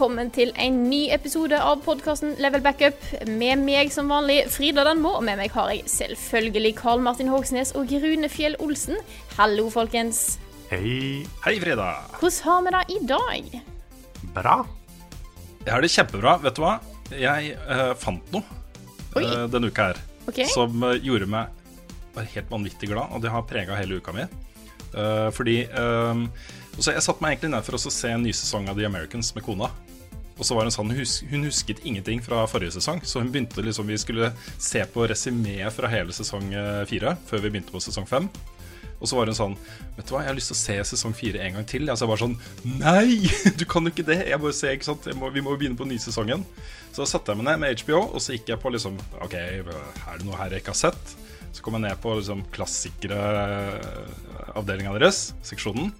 Velkommen til en ny episode av podkasten Level Backup. Med meg som vanlig Frida Danmo, og med meg har jeg selvfølgelig Karl Martin Hogsnes og Rune Fjell Olsen. Hallo, folkens. Hei. Hei, Frida. Hvordan har vi det i dag? Bra. Jeg har det kjempebra. Vet du hva? Jeg uh, fant noe Oi. eh, denne uka her okay. som uh, gjorde meg bare helt vanvittig glad, og det har prega hele uka mi. Eh, fordi eh, og så Jeg satte meg egentlig ned for å se en ny sesong av The Americans med kona. Og så var Hun sånn, hun husket ingenting fra forrige sesong, så hun begynte liksom, vi skulle se på resymeet fra hele sesong eh, fire før vi begynte på sesong fem. Og så var hun sånn Vet du hva, jeg har lyst til å se sesong fire en gang til. Altså jeg var sånn Nei! Du kan jo ikke det! Jeg må se, ikke sant? Må, vi må jo begynne på nysesongen. Så da satte jeg meg ned med HBO, og så gikk jeg på liksom OK, er det noe her jeg ikke har sett? Så kom jeg ned på liksom klassikere avdelinga deres, seksjonen.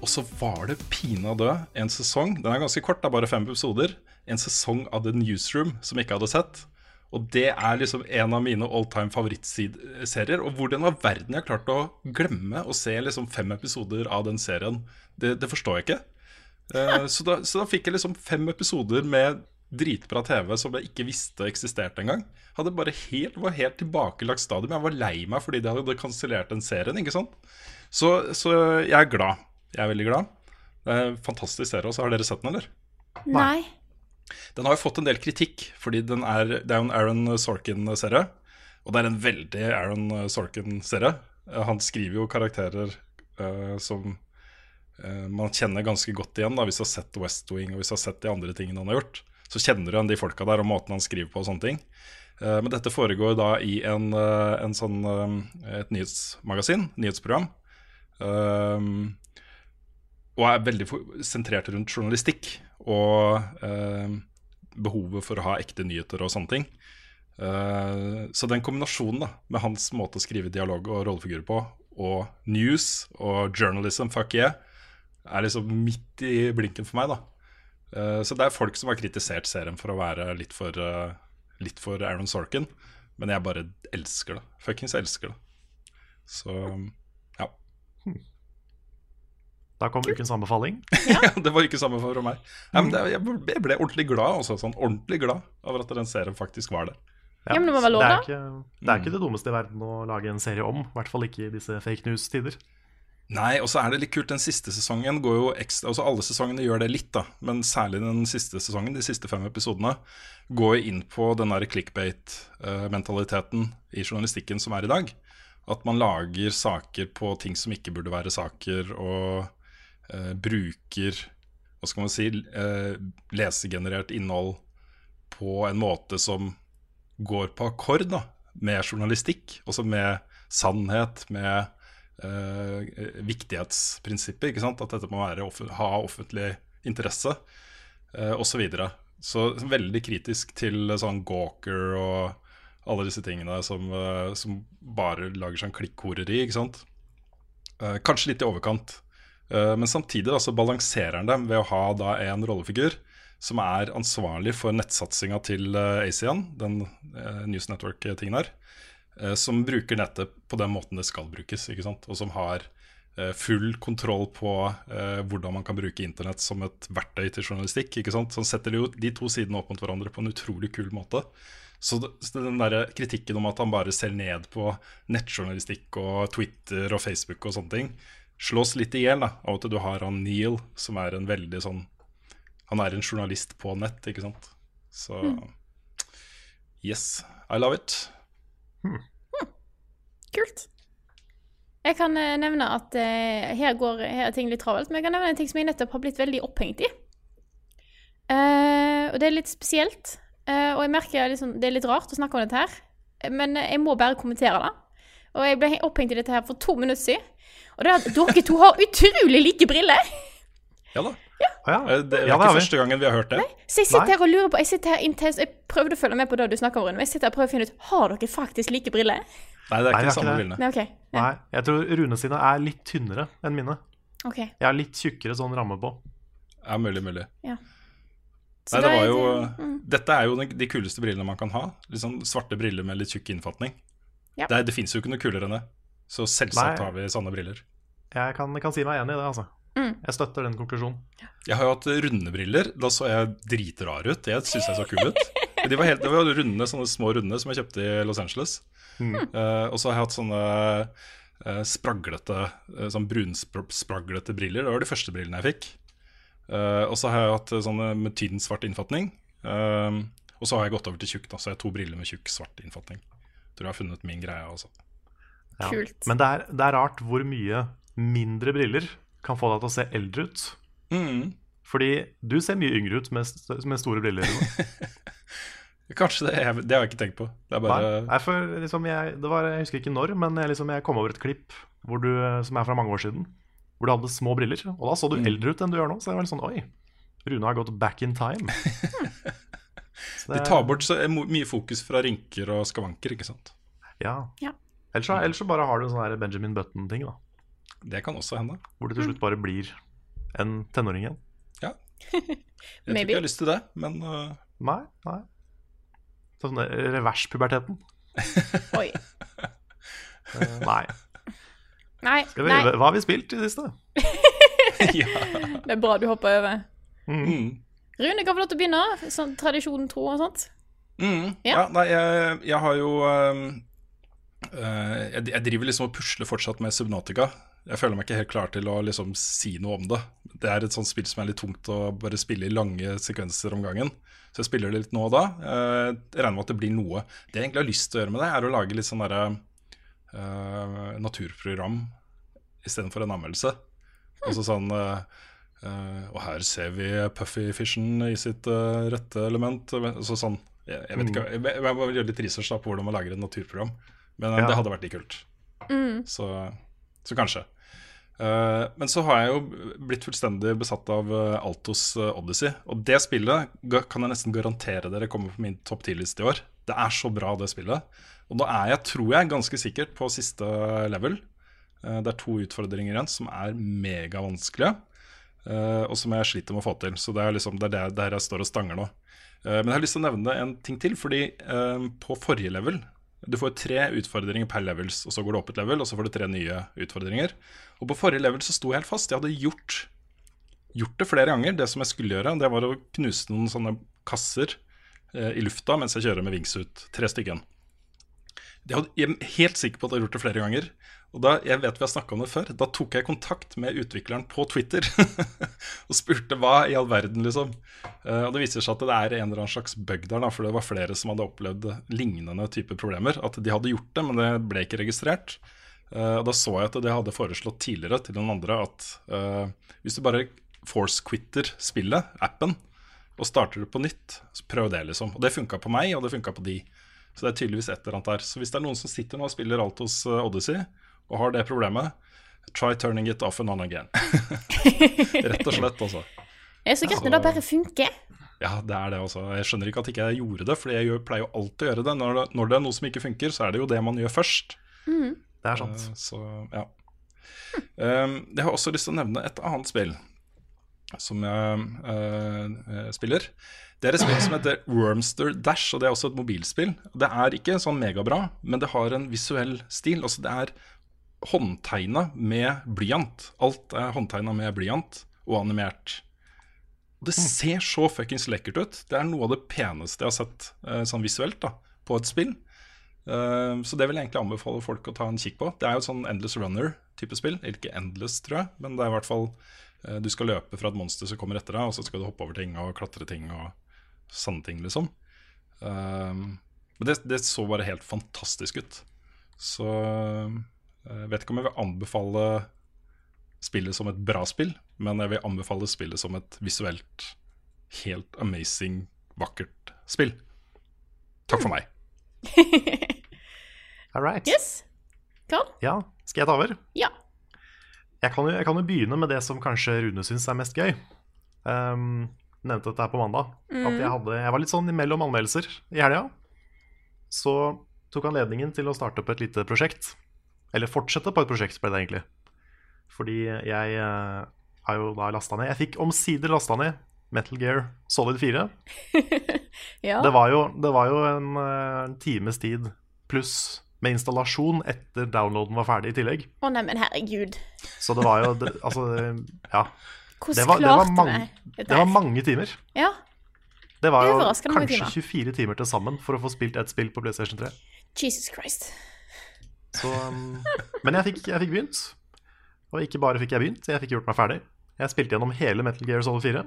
Og så var det pinadø en sesong. Den er ganske kort, det er bare fem episoder. En sesong av The Newsroom som jeg ikke hadde sett. Og det er liksom en av mine all time favorittserier. Og hvordan var verden jeg har klart å glemme å se liksom fem episoder av den serien, det, det forstår jeg ikke. Uh, så, da, så da fikk jeg liksom fem episoder med dritbra TV som jeg ikke visste eksisterte engang. Hadde bare helt, var helt tilbakelagt stadium. Jeg var lei meg fordi de hadde kansellert den serien. ikke sant? Så, så jeg er glad. Jeg er veldig glad. Det er en fantastisk serie. også. Har dere sett den, eller? Nei. Den har jo fått en del kritikk, fordi den er, det er jo en Aaron Sorkin-serie. Og det er en veldig Aaron Sorkin-serie. Eh, Han skriver jo karakterer uh, som uh, man kjenner ganske godt igjen da, hvis du har sett West Wing og hvis du har sett de andre tingene han har gjort. Så kjenner du igjen de folka der og måten han skriver på og sånne ting. Uh, men dette foregår da i en, en sånn, et nyhetsmagasin, nyhetsprogram. Um, og er veldig sentrert rundt journalistikk og eh, behovet for å ha ekte nyheter og sånne ting. Eh, så den kombinasjonen da, med hans måte å skrive dialog og rollefigurer på, og news og journalism, fuck yeah, er liksom midt i blinken for meg. da. Eh, så det er folk som har kritisert serien for å være litt for, eh, litt for Aaron Sorkin, men jeg bare elsker det. Fuckings elsker det. Så ja. Da kom ukens anbefaling. Ja, det var ikke samme for meg. Ja, men det, jeg ble- jeg ble ordentlig glad også, sånn ordentlig glad over at den serien faktisk var der. Ja, men det må være lov, det, da. er ikke, det er ikke det dummeste i verden å lage en serie om. I hvert fall ikke i disse fake news-tider. Nei, og så er det litt kult, den siste sesongen går jo ekstra Altså alle sesongene gjør det litt, da, men særlig den siste sesongen, de siste fem episodene, går jo inn på den der clickbait-mentaliteten i journalistikken som er i dag. At man lager saker på ting som ikke burde være saker, og eh, bruker hva skal man si, eh, lesegenerert innhold på en måte som går på akkord da, med journalistikk, også med sannhet, med eh, viktighetsprinsippet. ikke sant? At dette må være ha offentlig interesse, eh, osv. Så veldig kritisk til sånn Gawker og alle disse tingene som, eh, som bare lager sånn klikkhoreri, ikke sant. Eh, kanskje litt i overkant. Eh, men samtidig da, balanserer han dem ved å ha da en rollefigur som er ansvarlig for nettsatsinga til uh, ACN, den eh, News Network-tingen her, eh, som bruker nettet på den måten det skal brukes, og som har eh, full kontroll på eh, hvordan man kan bruke internett som et verktøy til journalistikk. ikke sant? Så han setter jo de to sidene opp mot hverandre på en utrolig kul måte. Så den der kritikken om at han bare ser ned på nettjournalistikk og Twitter og Facebook og sånne ting, slås litt i hjel av at du har han Neil, som er en veldig sånn Han er en journalist på nett, ikke sant. Så yes, I love it. Kult. Jeg kan eh, nevne at uh, her, går, her er ting litt travelt, men jeg kan nevne en ting som jeg nettopp har blitt veldig opphengt i. Uh, og det er litt spesielt. Uh, og jeg merker liksom, det er litt rart å snakke om dette her, men jeg må bare kommentere det. Og jeg ble opphengt i dette her for to minutter siden. Og det er at dere to har utrolig like briller. Ja da. Ja. Det, Det er ikke første gangen vi har hørt det. Så jeg sitter her og lurer på Jeg sitter her intenst Jeg prøvde å følge med på det du snakker om, Rune, men jeg sitter her og prøver å finne ut Har dere faktisk like briller. Nei, det er ikke vi de samme brillene. Nei, OK. Ja. Nei, jeg tror Rune sine er litt tynnere enn mine. Okay. Jeg har litt tjukkere sånn ramme på. Ja, mulig, mulig. Så Nei, det var jo mm. Dette er jo de, de kuleste brillene man kan ha. Liksom Svarte briller med litt tjukk innfatning. Ja. Det, det fins jo ikke noe kulere enn det. Så selvsagt Nei. har vi sånne briller. Jeg kan, kan si meg enig i det, altså. Mm. Jeg støtter den konklusjonen. Jeg har jo hatt runde briller. Da så jeg dritrar ut. Det syns jeg så kul ut. De var helt, de var runde, sånne små runde som jeg kjøpte i Los Angeles. Mm. Uh, og så har jeg hatt sånne uh, spraglete uh, Sånn brunspraglete briller. Det var de første brillene jeg fikk. Eh, og så har jeg hatt sånne med tynn svart innfatning. Og så har jeg gått over til tjukk, da, så jeg har to briller med tjukk svart innfatning. Tror jeg har funnet min greie, altså. Ja. Kult. Men det er, det er rart hvor mye mindre briller kan få deg til å se eldre ut. Mm. Fordi du ser mye yngre ut med, st- med store briller. Kanskje det. Jeg, det har jeg ikke tenkt på. Det er bare Nei, nei, for liksom jeg, det var, jeg husker ikke når, men jeg, liksom, jeg kom over et klipp hvor du, som er fra mange år siden, hvor du hadde små briller. Og da så du Mm. eldre ut enn du gjør nå. Så det var litt sånn Oi, Rune har gått back in time. Så De tar bort så mye fokus fra rynker og skavanker, ikke sant. Ja. Ja. Ellers, så, ellers så bare har du en sånn Benjamin Button-ting, da. Det kan også hende. Hvor det til slutt bare blir en tenåring igjen. Ja. Jeg tror ikke jeg har lyst til det, men uh... Nei, nei. Sånn reverspuberteten. Oi. Uh, Nei. Nei, Skal vi, nei. hva har vi spilt i det siste? ja. Det er bra du hopper over. Mm. Rune kan få lov til å begynne. Sånn tradisjonen tro og sånt. Mm. Ja. Ja. nei, jeg, jeg har jo um, uh, jeg, jeg driver liksom og pusler fortsatt med Subnautica. Jeg føler meg ikke helt klar til å liksom si noe om det. Det er et sånt spill som er litt tungt å bare spille i lange sekvenser om gangen. Så jeg spiller det litt nå og da. Eh, Jeg regner med at det blir noe. Det jeg egentlig har lyst til å gjøre med det, er å lage litt sånn derre uh, naturprogram istedenfor en anmeldelse. Altså sånn uh, uh, Og her ser vi Puffy Fishen i sitt rette element. Altså sånn jeg, jeg vet ikke, jeg, jeg må gjøre litt research da på hvordan man lager et naturprogram. Men Ja. det hadde vært litt kult. Så, så kanskje. Eh, men så har jeg jo blitt fullstendig besatt av eh, Altos eh, Odyssey. Og det spillet kan jeg nesten garantere dere kommer på min topp 10-liste i år. Det er så bra, det spillet. Og nå er jeg, tror jeg, ganske sikkert på siste level. Det er to utfordringer igjen som er megavanskelige, og som jeg sliter med å få til. Så det er liksom det er der, jeg står og stanger nå. Men jeg har lyst til å nevne en ting til, fordi på forrige level du får tre utfordringer per levels, og så går du opp et level, og så får du tre nye utfordringer. Og på forrige level så sto jeg helt fast. Jeg hadde gjort, gjort det flere ganger. Det som jeg skulle gjøre, det var å knuse noen sånne kasser eh, i lufta mens jeg kjører med wingsuit. Tre stykker. Jeg er helt sikker på at jeg har gjort det flere ganger. Og da, jeg vet vi har snakket om det før, da tok jeg kontakt med utvikleren på Twitter og spurte hva i all verden, liksom. Uh, og det viser seg at det er en eller annen slags bug der, da, for det var flere som hadde opplevd lignende type problemer. At de hadde gjort det, men det ble ikke registrert. Uh, og da så jeg at det hadde foreslått tidligere til noen andre at uh, hvis du bare force-quitter spillet, appen, og starter det på nytt, så prøv det, liksom. Og det funka på meg, og det funka på de. Så det er tydeligvis et eller annet der. Så hvis det er noen som sitter nå og spiller Altos hos Odyssey, og har det problemet, try turning it off and on again. Rett og slett, altså. Det er så greit når det bare funker. Ja, det er det også. Jeg skjønner ikke at ikke jeg gjorde det, for jeg pleier jo alltid å gjøre det. Når, det. når det er noe som ikke funker, så er det jo det man gjør først. Det er sant. Eh, Så, ja. Um, jeg har også lyst til å nevne et annet spill som jeg eh, eh, spiller. Det er et spill som heter Wormster Dash, og det er også et mobilspill. Det er ikke sånn megabra, men det har en visuell stil. Altså det er håndtegna med blyant. Alt er håndtegna med blyant og animert. Det ser så fuckings lekkert ut. Det er noe av det peneste jeg har sett eh, sånn visuelt da, på et spill. Eh, så det vil jeg egentlig anbefale folk å ta en kikk på. Det er jo et sånn Endless Runner-type spill. Ikke Endless, tror jeg, men det er i hvert fall eh, Du skal løpe fra et monster som kommer etter deg, og så skal du hoppe over ting og klatre ting og sånne ting, liksom. Eh, men det, det så bare helt fantastisk ut. Så jeg vet ikke om jeg vil anbefale spillet som et bra spill, men jeg vil anbefale spillet som et visuelt helt amazing, vakkert spill. Takk for meg. All right. Yes. Karl? Ja, skal jeg ta over? Ja. Jeg kan, jo, jeg kan jo begynne med det som kanskje Rune syns er mest gøy. Um, nevnte dette her på mandag. At jeg, hadde, jeg var litt sånn imellom anmeldelser i helga. Så tok anledningen til å starte opp et lite prosjekt. Eller fortsette på et prosjekt, ble det egentlig. Fordi jeg eh, har jo da lasta ned Jeg fikk omsider lasta ned Metal Gear Solid 4. ja. Det var jo, det var jo en, eh, en times tid pluss med installasjon etter downloaden var ferdig i tillegg. Å neimen, herregud. Så det var jo det, Altså, ja. Hvordan Det var, det, var mange, vi dette? det var mange timer. Ja. Det var jo kanskje timer. 24 timer til sammen for å få spilt ett spill på PlayStation 3. Jesus Christ. Så, um, men jeg fikk, jeg fikk begynt. Og ikke bare fikk jeg begynt, jeg fikk gjort meg ferdig. Jeg spilte gjennom hele Metal Gear Solid 4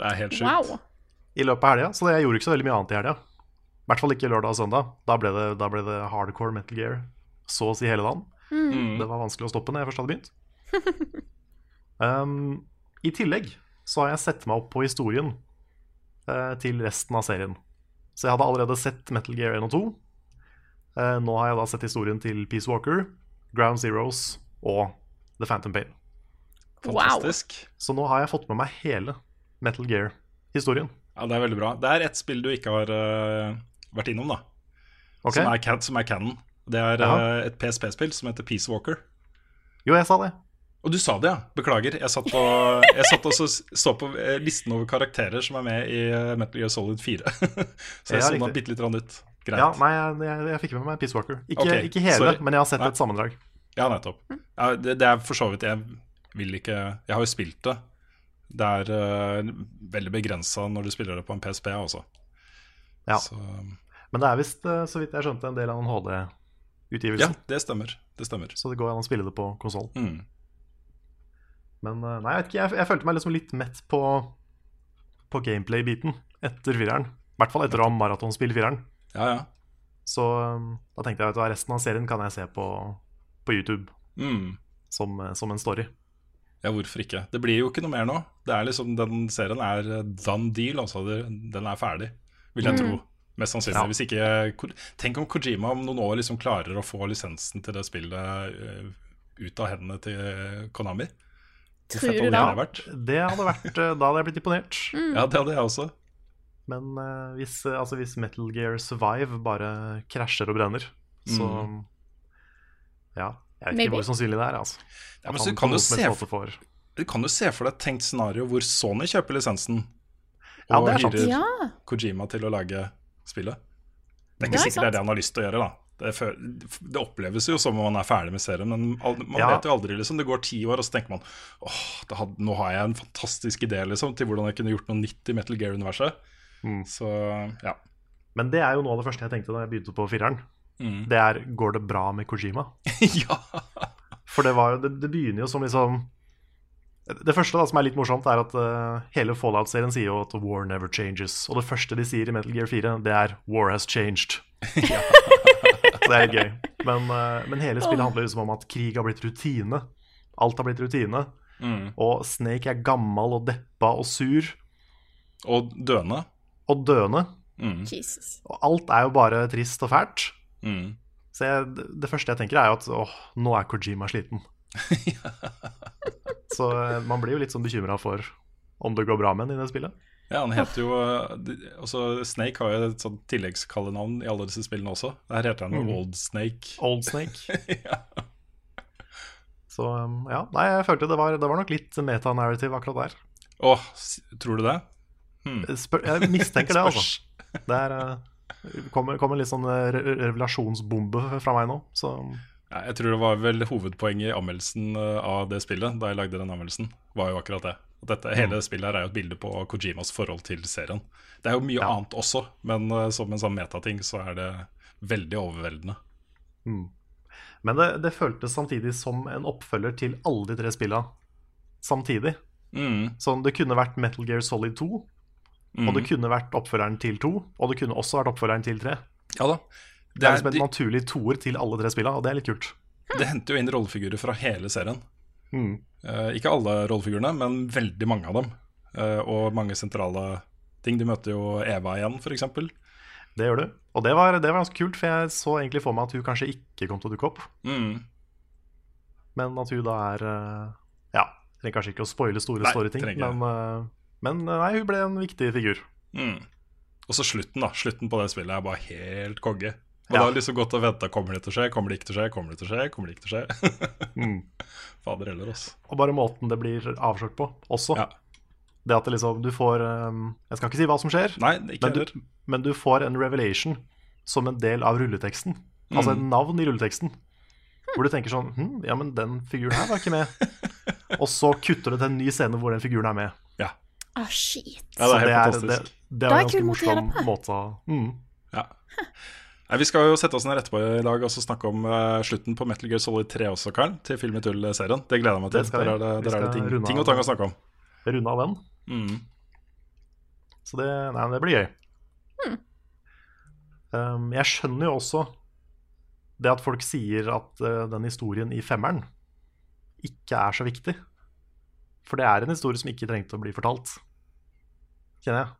Det er helt sjukt. Wow. i løpet av helga, så jeg gjorde ikke så veldig mye annet i helga. I hvert fall ikke lørdag og søndag. Da ble, det, da ble det hardcore Metal Gear så å si hele dagen. Mm. Det var vanskelig å stoppe når jeg først hadde begynt. um, I tillegg så har jeg sett meg opp på historien eh, til resten av serien. Så jeg hadde allerede sett Metal Gear 1 og 2. Eh, nå har jeg da sett historien til Peace Walker, Ground Zeroes og The Phantom Pain. Fantastisk. Så nå har jeg fått med meg hele Metal Gear-historien. Ja, Det er veldig bra. Det er ett spill du ikke har uh, vært innom, da. Okay. Som, er, som er canon. Det er eh, et PSP-spill som heter Peace Walker. Jo, jeg sa det. Og du sa det, ja. Beklager. Jeg satt, på, jeg satt også så på eh, listen over karakterer som er med i eh, Metal Gear Solid 4. så jeg Ja, riktig. bitte litt ut. Greit. Ja, nei, jeg, jeg, fikk med meg Peace Walker. Ikke, okay, ikke hele, sorry. men jeg har sett Nei. et sammendrag. Ja, nettopp. Ja, det, det er for så vidt Jeg vil ikke Jeg har jo spilt det. Det er uh, veldig begrensa når du spiller det på en PSP også. Ja. Så, Men det er visst, så vidt jeg skjønte, en del av en ja, HD-utgivelse. det stemmer. Det stemmer. Så det går an å spille det på konsoll. Mm. Men eh, nei, jeg vet ikke, jeg, jeg følte meg liksom litt mett på, på gameplay-biten etter fireren. I hvert fall etter å ha maratonspilt fireren. Ja, ja. Så eh, da tenkte jeg at resten av serien kan jeg se på, på YouTube Mm. som, eh, som en story. Ja, hvorfor ikke? Det blir jo ikke noe mer nå. Det er liksom, Den serien er done deal. altså Den er ferdig, vil jeg tro. Mest sannsynlig. Ja. Hvis ikke, tenk om Kojima om noen år liksom klarer å få lisensen til det spillet eh, ut av hendene til Konami. Tror du hadde det? det vært? Det hadde vært, eh, Da hadde jeg blitt imponert. Ja, det hadde jeg også. Men uh, hvis, eh, altså, hvis Metal Gear Survive bare krasjer og brenner, så Ja. Jeg vet Maybe. ikke hvor sannsynlig det er. altså. Ja, men så kan du se helst for- Du kan jo se for deg et tenkt scenario hvor Sony kjøper lisensen Ja, og det er hyrer Ja. Kojima til å lage spillet. Det er Det ikke er sikkert det er det han har lyst til å gjøre. da Det, det oppleves jo som om man er ferdig med serien, men man Ja. vet jo aldri. liksom Det går ti år, og så tenker man åh, had, nå har jeg en fantastisk idé liksom til hvordan jeg kunne gjort noe nytt i Metal Gear-universet. Mm. Så ja. Men det er jo noe av det første jeg tenkte da jeg begynte på fireren. Mm. Det er går det bra med Kojima? ja. For det, var, det, det begynner jo som liksom Det første da som er litt morsomt, er at uh, hele Fallout-serien sier jo at war never changes. Og det første de sier i Metal Gear 4, det er 'war has changed'. Så det er gøy. Men, eh, men hele spillet handler liksom om at krig har blitt rutine. Alt har blitt rutine. Mm. Og Snake er gammel og deppa og sur Og døende. og døende. Mm. Jesus. Og alt er jo bare trist og fælt. Mm. Så jeg, det- det første jeg tenker, er jo at åh, nå er Kojima sliten. Så eh, man blir jo litt sånn bekymra for om det går bra med ham i det spillet. Ja, han heter jo også Snake har jo et sånt tilleggskallenavn i alle disse spillene også. Der heter han jo Mm. Old Snake. Old Snake. ja. Så um, ja, nei, jeg følte det var, det var nok litt metanarrative akkurat der. Åh, oh, tror du det? Spør, jeg mistenker det, altså. Det er, eh, kommer, kommer en litt sånn eh, re revelasjonsbombe fra meg nå. Så Ja, jeg tror det var vel hovedpoenget i anmeldelsen av det spillet, da jeg lagde den anmeldelsen, var jo akkurat det. At dette, hele spillet her er jo et bilde på Kojimas forhold til serien. Det er jo mye Ja. annet også, men uh, som en sånn metating så er det veldig overveldende. Men det, det føltes samtidig som en oppfølger til alle de tre spilla samtidig. Mm, Sånn, det kunne vært Metal Gear Solid 2, mm. og det kunne vært oppfølgeren til 2, og det kunne også vært oppfølgeren til 3. Ja da. Det er liksom de- en naturlig toer til alle tre spilla, og det er litt kult. det henter jo inn rollefigurer fra hele serien. Mm. Eh, ikke alle rollefigurene, men veldig mange av dem. Eh, og mange sentrale ting. Du møter jo Eva igjen, f.eks. Det gjør du. Og det var, det var ganske kult, for jeg så egentlig for meg at hun kanskje ikke kom til å dukke opp. Mm. Men at hun da er eh, Ja, trenger kanskje ikke å spoile store Nei, ikke. men, men nei, hun ble en viktig figur. Mm. Og så slutten, da. Slutten på det spillet er bare helt konge. Og Ja. det har liksom gått og venta. Kommer det til å skje? Kommer det ikke til å skje? Kommer det til å skje? Kommer det ikke til å skje? Mm. Fader heller, altså. Og bare måten det blir avslørt på også. Ja. Det at det liksom, du får eh, Jeg skal ikke si hva som skjer, Nei, ikke men du, men du får en revelation som en del av rulleteksten. Altså et navn i rulleteksten. Hvor du tenker sånn hm, Ja, men den figuren her var ikke med. Og så kutter du til en ny scene hvor den figuren er med. Ja. Ah, shit. ja, det er helt det er, fantastisk. det, det Da er er en ganske morsom måte å mm. Ja. Nei, vi skal jo sette oss ned etterpå i dag og så snakke om uh, slutten på Metal Gear Solid 3 også, Karl. Til Film i tull-serien. Det gleder jeg meg til. Det. Der er det, der er det ting, ting og tang å snakke om. runde av den. Mm. Så det, nei, det blir gøy. Um, jeg skjønner jo også det at folk sier at uh, den historien i femmeren ikke er så viktig. For det er en historie som ikke trengte å bli fortalt. Kjenner jeg.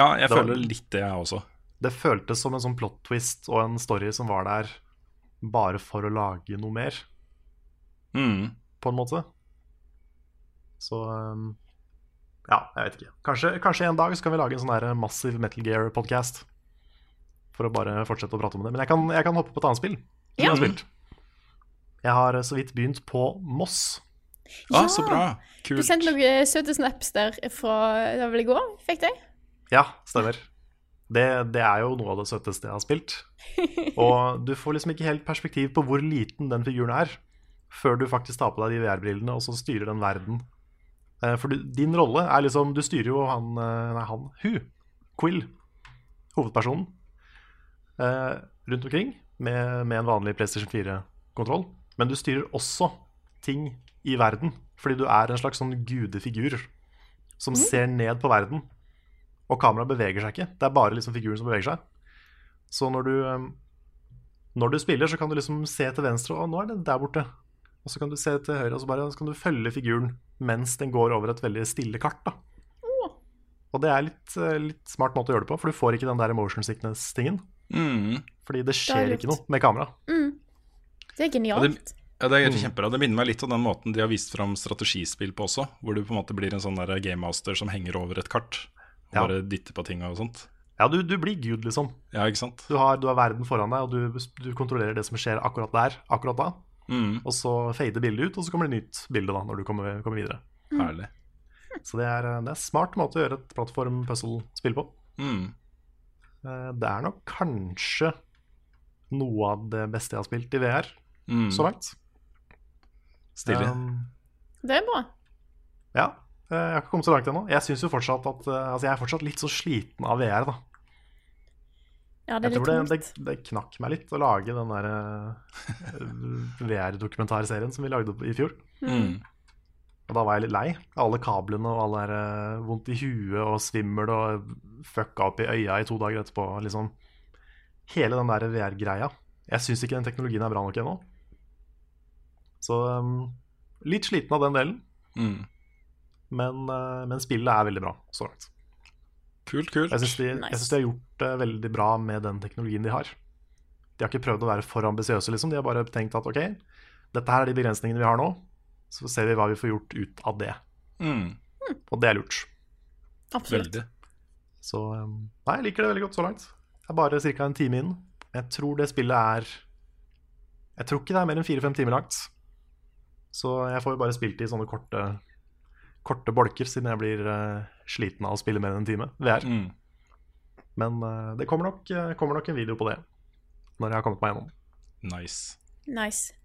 Ja, jeg Det var- føler litt det, jeg også. Det føltes som en sånn plot twist og en story som var der bare for å lage noe mer, Mm. på en måte. Så um, ja, jeg vet ikke. Kanskje, kanskje en dag så kan vi lage en sånn der massiv Metal Gear-podkast. For å bare fortsette å prate om det. Men jeg kan, jeg kan hoppe på et annet spill. Ja. Jeg har. Jeg har så vidt begynt på Moss. Ah, så bra. Du sendte noen søte snaps der fra Det var vel i går? Fikk de? Ja, stemmer. Det, det er jo noe av det søteste jeg har spilt. Og du får liksom ikke helt perspektiv på hvor liten den figuren er, før du faktisk tar på deg de VR-brillene og så styrer den verden. Eh, For du, din rolle er liksom Du styrer jo han eh, Nei, han. Hun. Quill. Hovedpersonen. eh, Rundt omkring med, med en vanlig PlayStation 4-kontroll. Men du styrer også ting i verden, fordi du er en slags sånn gudefigur som ser ned på verden. Og kameraet beveger seg ikke. Det er bare liksom figuren som beveger seg. Så når du, um, når du spiller, så kan du liksom se til venstre, og nå er det der borte. Og så kan du se til høyre, og så, bare, så kan du følge figuren mens den går over et veldig stille kart. da. Og det er litt, eh, litt smart måte å gjøre det på, for du får ikke den der motion sickness-tingen. Mm. Fordi det er skjer det ikke noe med kamera. Det er Ja, genialt. det, ja, det er Mm. kjempebra. Det minner meg litt om den måten de har vist fram strategispill på også, hvor du på en måte blir en sånn der game master som henger over et kart Ja. bare dytter på tinga og sånt. Ja, du, du blir gud, liksom. Ja, ikke sant? Du har, du har verden foran deg, og du, du kontrollerer det som skjer akkurat der, akkurat da. Mm. Og så fader bildet ut, og så kommer det nytt bilde da, når du kommer, kommer videre. Herlig. Så det er, det er smart måte å gjøre et plattform-puzzle-spill på. Mm. Eh, Det er nok kanskje noe av det beste jeg har spilt i VR Mm. så langt. Stilig. Um, Det er bra. ja, jeg har ikke kommet så langt ennå. Jeg fortsatt at eh, Altså, jeg er fortsatt litt så sliten av VR, da. Ja, det Jeg er tror litt det, det, det knakk meg litt å lage den der eh, VR-dokumentarserien som vi lagde i fjor. Mm. Og da var jeg litt lei. Alle kablene og alle der eh, vondt i huet og svimmel og fucka opp i øya i to dager etterpå. Liksom. Hele den der VR-greia. Jeg syns ikke den teknologien er bra nok ennå. Så um, litt sliten av den delen. Mm. Men, eh, men spillet er veldig bra så langt. Kult, kult. Jeg syns de, Nice. de har gjort det veldig bra med den teknologien de har. De har ikke prøvd å være for ambisiøse, liksom. De har bare tenkt at ok, dette her er de begrensningene vi har nå. Så ser vi hva vi får gjort ut av det. Mm. Og det er lurt. Absolutt. Veldig. Så um, Nei, jeg liker det veldig godt så langt. Det er bare ca. en time inn. Jeg tror det spillet er Jeg tror ikke det er mer enn fire-fem timer langt. Så jeg får jo bare spilt i sånne korte Korte bolker, siden jeg blir uh, sliten av å spille mer enn en time VR. Mm. Men uh, det kommer nok, uh, kommer nok en video på det når jeg har kommet meg gjennom. Nice. Nice.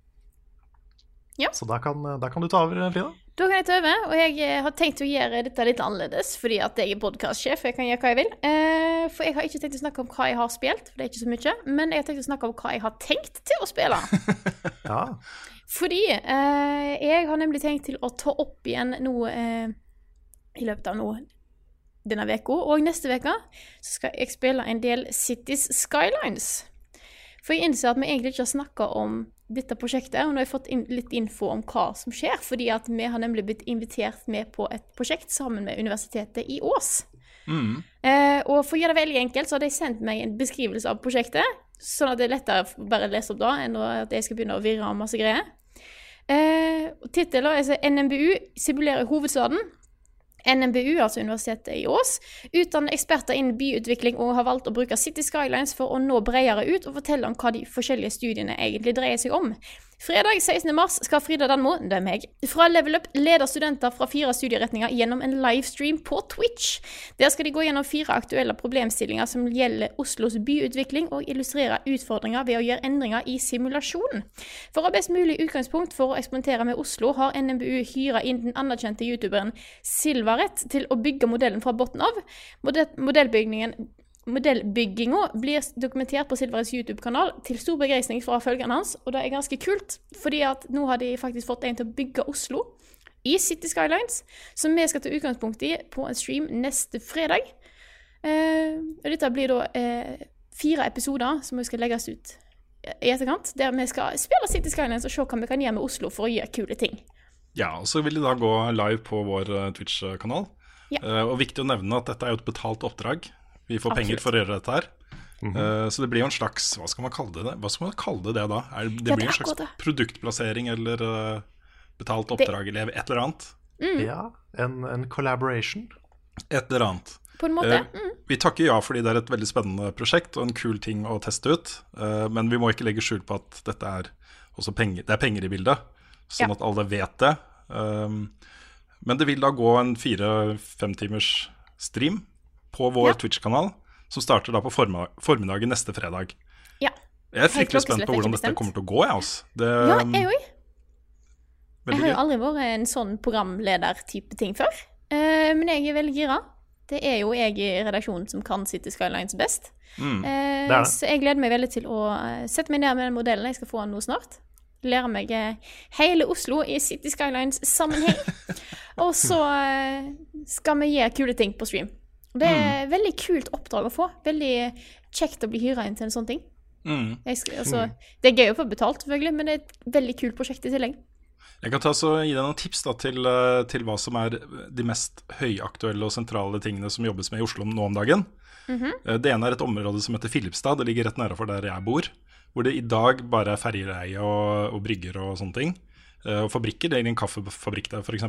Så da kan, kan du ta over, Frida. Da kan jeg ta over, og jeg har tenkt å gjøre dette litt annerledes, fordi at jeg er podkastsjef, jeg kan gjøre hva jeg vil. Eh, for jeg har ikke tenkt å snakke om hva jeg har spilt, for det er ikke så mye, men jeg har tenkt å snakke om hva jeg har tenkt til å spille. Ja. Fordi eh, jeg har nemlig tenkt til å ta opp igjen noe eh, i løpet av nå denne veka, og neste uke skal jeg spille en del Cities Skylines. For jeg innser at vi egentlig ikke har snakka om dette prosjektet, og nå har jeg fått in litt info om hva som skjer, fordi at vi har nemlig blitt invitert med på et prosjekt sammen med Universitetet i Ås. Eh, og for å gjøre det veldig enkelt, så har de sendt meg en beskrivelse av prosjektet, sånn at det er lettere å bare lese opp da, enn at jeg skal begynne å virre om masse greier. Eh, Tittelen er altså NMBU simulerer hovedstaden. NMBU, altså Universitetet i Ås, utdanner eksperter innen byutvikling og har valgt å bruke City Skylines for å nå bredere ut og fortelle om hva de forskjellige studiene egentlig dreier seg om. Fredag 16. mars skal Frida Danmo, det er meg, fra Level Up lede studenter fra fire studieretninger gjennom en livestream på Twitch. Der skal de gå gjennom fire aktuelle problemstillinger som gjelder Oslos byutvikling, og illustrere utfordringer ved å gjøre endringer i simulasjon. For å ha best mulig utgangspunkt for å eksperimentere med Oslo, har NMBU hyra inn den anerkjente youtuberen Silvaret til å bygge modellen fra bunnen av. Modell modellbygningen Modellbygginga blir dokumentert på Silvarets YouTube-kanal til stor begeistring fra følgerne hans, og det er ganske kult, fordi at nå har de faktisk fått en til å bygge Oslo i City Skylines, som vi skal ta utgangspunkt i på en stream neste fredag. Eh, og dette blir da eh, fire episoder som skal legges ut i etterkant, der vi skal spille City Skylines og se hva vi kan gjøre med Oslo for å gjøre kule ting. Ja, og så vil de da gå live på vår eh, Twitch-kanal. Ja. Eh, og viktig å nevne at dette er jo et betalt oppdrag. Vi får Absolutt. penger for å gjøre dette her. Eh, så det blir jo en slags Hva skal man kalle det? Hva skal man kalle det, det da? Er, det Ja, det blir er en slags akkurat det. produktplassering eller uh, betalt oppdrag eller et eller annet. Mm. Ja, en, en collaboration. Et eller annet. På en måte. Mm. vi takker ja fordi det er et veldig spennende prosjekt og en kul ting å teste ut. Eh, men vi må ikke legge skjul på at dette er også penger, det er penger i bildet, sånn Ja. at alle vet det. Men det vil da gå en fire-fem timers stream på vår Ja. Twitch-kanal, som starter da på formiddag, formiddagen neste fredag. Ja. Jeg er fryktelig spent på hvordan dette kommer til å gå. Jeg, altså. det, Ja, jeg òg. Jeg har jo aldri vært en sånn programleder-type ting før. Uh, men jeg er veldig gira. Det er jo jeg i redaksjonen som kan City Skylines best. Mm. Eh, Det det. Så jeg gleder meg veldig til å eh, sette meg ned med den modellen. Jeg skal få den nå snart. Lære meg hele Oslo i City Skylines-sammenheng. Og så skal vi gjøre kule ting på stream. Det er et veldig kult oppdrag å få. Veldig kjekt å bli hyra inn til en sånn ting. Mm. Skal, altså, Det er gøy å få betalt, selvfølgelig, men det er et veldig kult prosjekt i tillegg. Jeg kan ta så gi deg noen tips da, til, eh, til hva som er de mest høyaktuelle og sentrale tingene som jobbes med i Oslo nå om dagen. Eh, Det ene er et område som heter Filipstad. Det ligger rett nedenfor der jeg bor. Hvor det i dag bare er ferjereie og, og brygger og sånne ting. Eh, Og fabrikker. Det er en kaffefabrikk der, f.eks.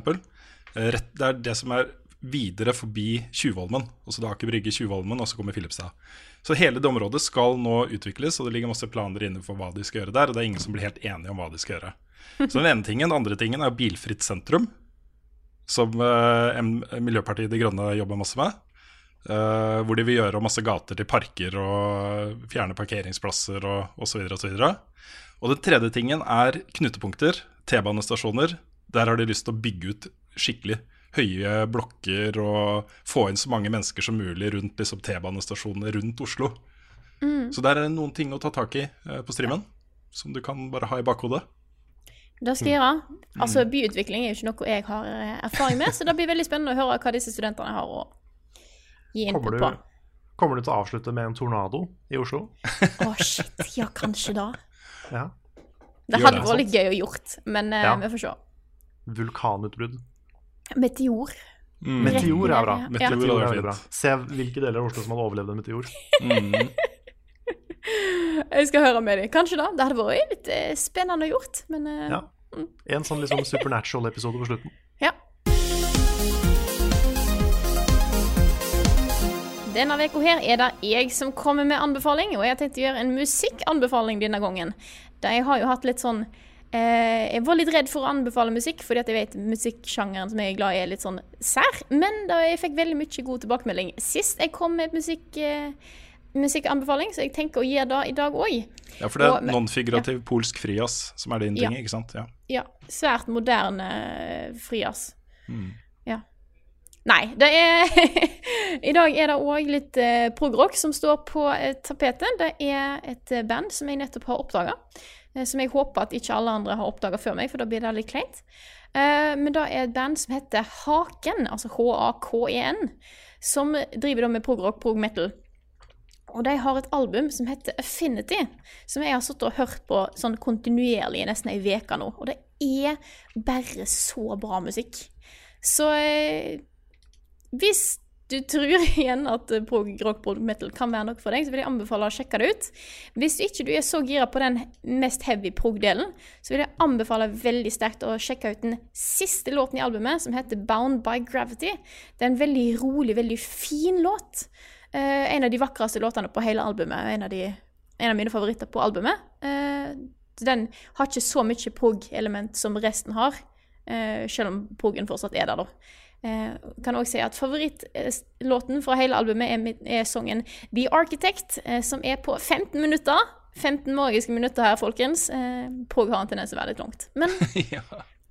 Det er det som er videre forbi Tjuvholmen. Altså det er Aker Brygge, Tjuvholmen, og så kommer Filipstad. Så hele det området skal nå utvikles, og det ligger masse planer inne for hva de skal gjøre der. Og det er ingen som blir helt enige om hva de skal gjøre. Så den ene tingen. Den andre tingen er bilfritt sentrum, som eh, Miljøpartiet De Grønne jobber masse med. Uh, hvor de vil gjøre masse gater til parker og fjerne parkeringsplasser og osv. osv. Og den tredje tingen er knutepunkter, T-banestasjoner. Der har de lyst til å bygge ut skikkelig høye blokker og få inn så mange mennesker som mulig rundt liksom, T-banestasjonene rundt Oslo. Så der er det noen ting å ta tak i eh, på streamen, som du kan bare ha i bakhodet. Det skal jeg gjøre. Altså, Byutvikling er jo ikke noe jeg har eh, erfaring med, så det blir veldig spennende å høre hva disse studentene har å gi du, på. kommer du til å avslutte med en tornado i Oslo? Å, shit. Ja, kanskje da. Ja. Det hadde vært litt gøy å gjort, men eh, Ja. vi får se. Vulkanutbrudd. Meteor. Mm. Meteor er bra. Ja. Meteor er veldig bra. Se hvilke deler av Oslo som hadde overlevd en meteor. Mm. Jeg skal høre med dem. Kanskje da. Det hadde vært litt spennende spennende gjort, men eh, Ja. En sånn liksom supernatural-episode på slutten. ja. Denne uka her er det jeg som kommer med anbefaling, og jeg tenkte å gjøre en musikkanbefaling denne gangen. De har jo hatt litt sånn eh, Jeg var litt redd for å anbefale musikk, fordi at jeg vet musikksjangeren som jeg er glad i, er litt sånn sær. Men da jeg fikk veldig mye god tilbakemelding sist jeg kom med musikk, eh, musikkanbefaling, så jeg tenker å gi det i dag òg. Ja, for det er nonfigurativ non-figurativ polsk frijazz som er din ting, Ja. ikke sant? Ja. Ja. Svært moderne frijazz. Mm. Ja. Nei, det er I dag er det òg litt eh, progrock som står på eh, tapetet. Det er et eh, band som jeg nettopp har oppdaga. Eh, som jeg håper at ikke alle andre har oppdaga før meg, for da blir det litt kleint. Eh, men det er et band som heter Haken, altså H-A-K-E-N, som driver med progrock, prog metal. Og de har et album som heter Affinity, som jeg har sittet og hørt på sånn kontinuerlig i nesten ei uke nå. Og det er bare så bra musikk. Så eh, hvis du tror igjen at eh, prog rock prog metal kan være noe for deg, så vil jeg anbefale å sjekke det ut. Hvis du ikke du er så gira på den mest heavy prog-delen, så vil jeg anbefale veldig sterkt å sjekke ut den siste låten i albumet, som heter Bound by Gravity. Det er en veldig rolig, veldig fin låt. Uh, en av de vakreste låtene på hele albumet. En en av mine favoritter på albumet. Uh, den har ikke så mye prog-element som resten har, uh, selv om progen fortsatt er der, da. Eh, kan også si at Favorittlåten fra hele albumet er, er sangen The Architect, eh, som er på 15 minutter. 15 magiske minutter her, folkens. Eh, Prog har en tendens til å være litt langt. Men ja.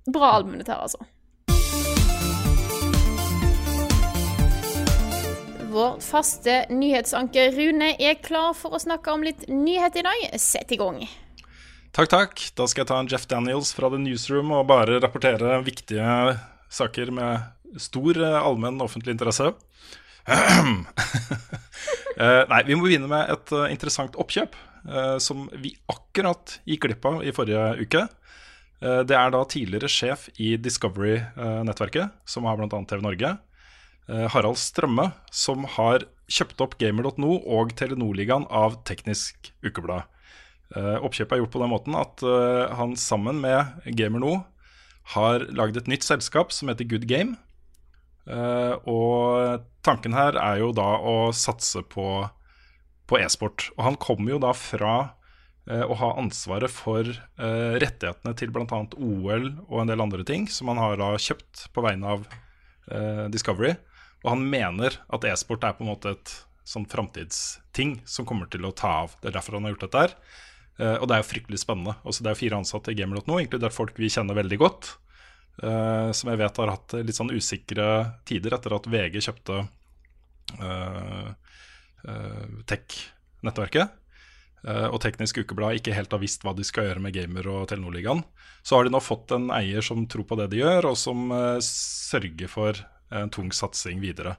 bra album dette her, altså. Vår faste nyhetsanker Rune er klar for å snakke om litt nyhet i dag. Sett i gang. Takk, takk. Da skal jeg ta en Jeff Daniels fra The Newsroom og bare rapportere viktige saker med stor eh, allmenn offentlig interesse. Eh, nei, vi må begynne med et eh, interessant oppkjøp som vi akkurat gikk glipp av i forrige uke. Det er da tidligere sjef i Discovery-nettverket, som har bl.a. TV Norge, Harald Strømme, som har kjøpt opp Gamer.no og Telenor-ligaen av Teknisk Ukeblad. Oppkjøpet er gjort på den måten at han sammen med Gamer.no har lagd et nytt selskap som heter Good Game. Eh, og tanken her er jo da å satse på, på e-sport. Og han kommer jo da fra eh, å ha ansvaret for eh, rettighetene til bl.a. OL og en del andre ting, som han har da kjøpt på vegne av Discovery. Og han mener at e-sport er på en måte et sånn framtidsting som kommer til å ta av. Det er derfor han har gjort dette her. Og det er jo fryktelig spennende. Også det er fire ansatte i Gamer.no, inkludert folk vi kjenner veldig godt. Eh, som jeg vet har hatt litt sånn usikre tider etter at VG kjøpte uh, Tech-nettverket. eh, og Teknisk Ukeblad ikke helt har visst hva de skal gjøre med Gamer og Telenor-ligaen. Så har de nå fått en eier som tror på det de gjør, og som sørger for en tung satsing videre.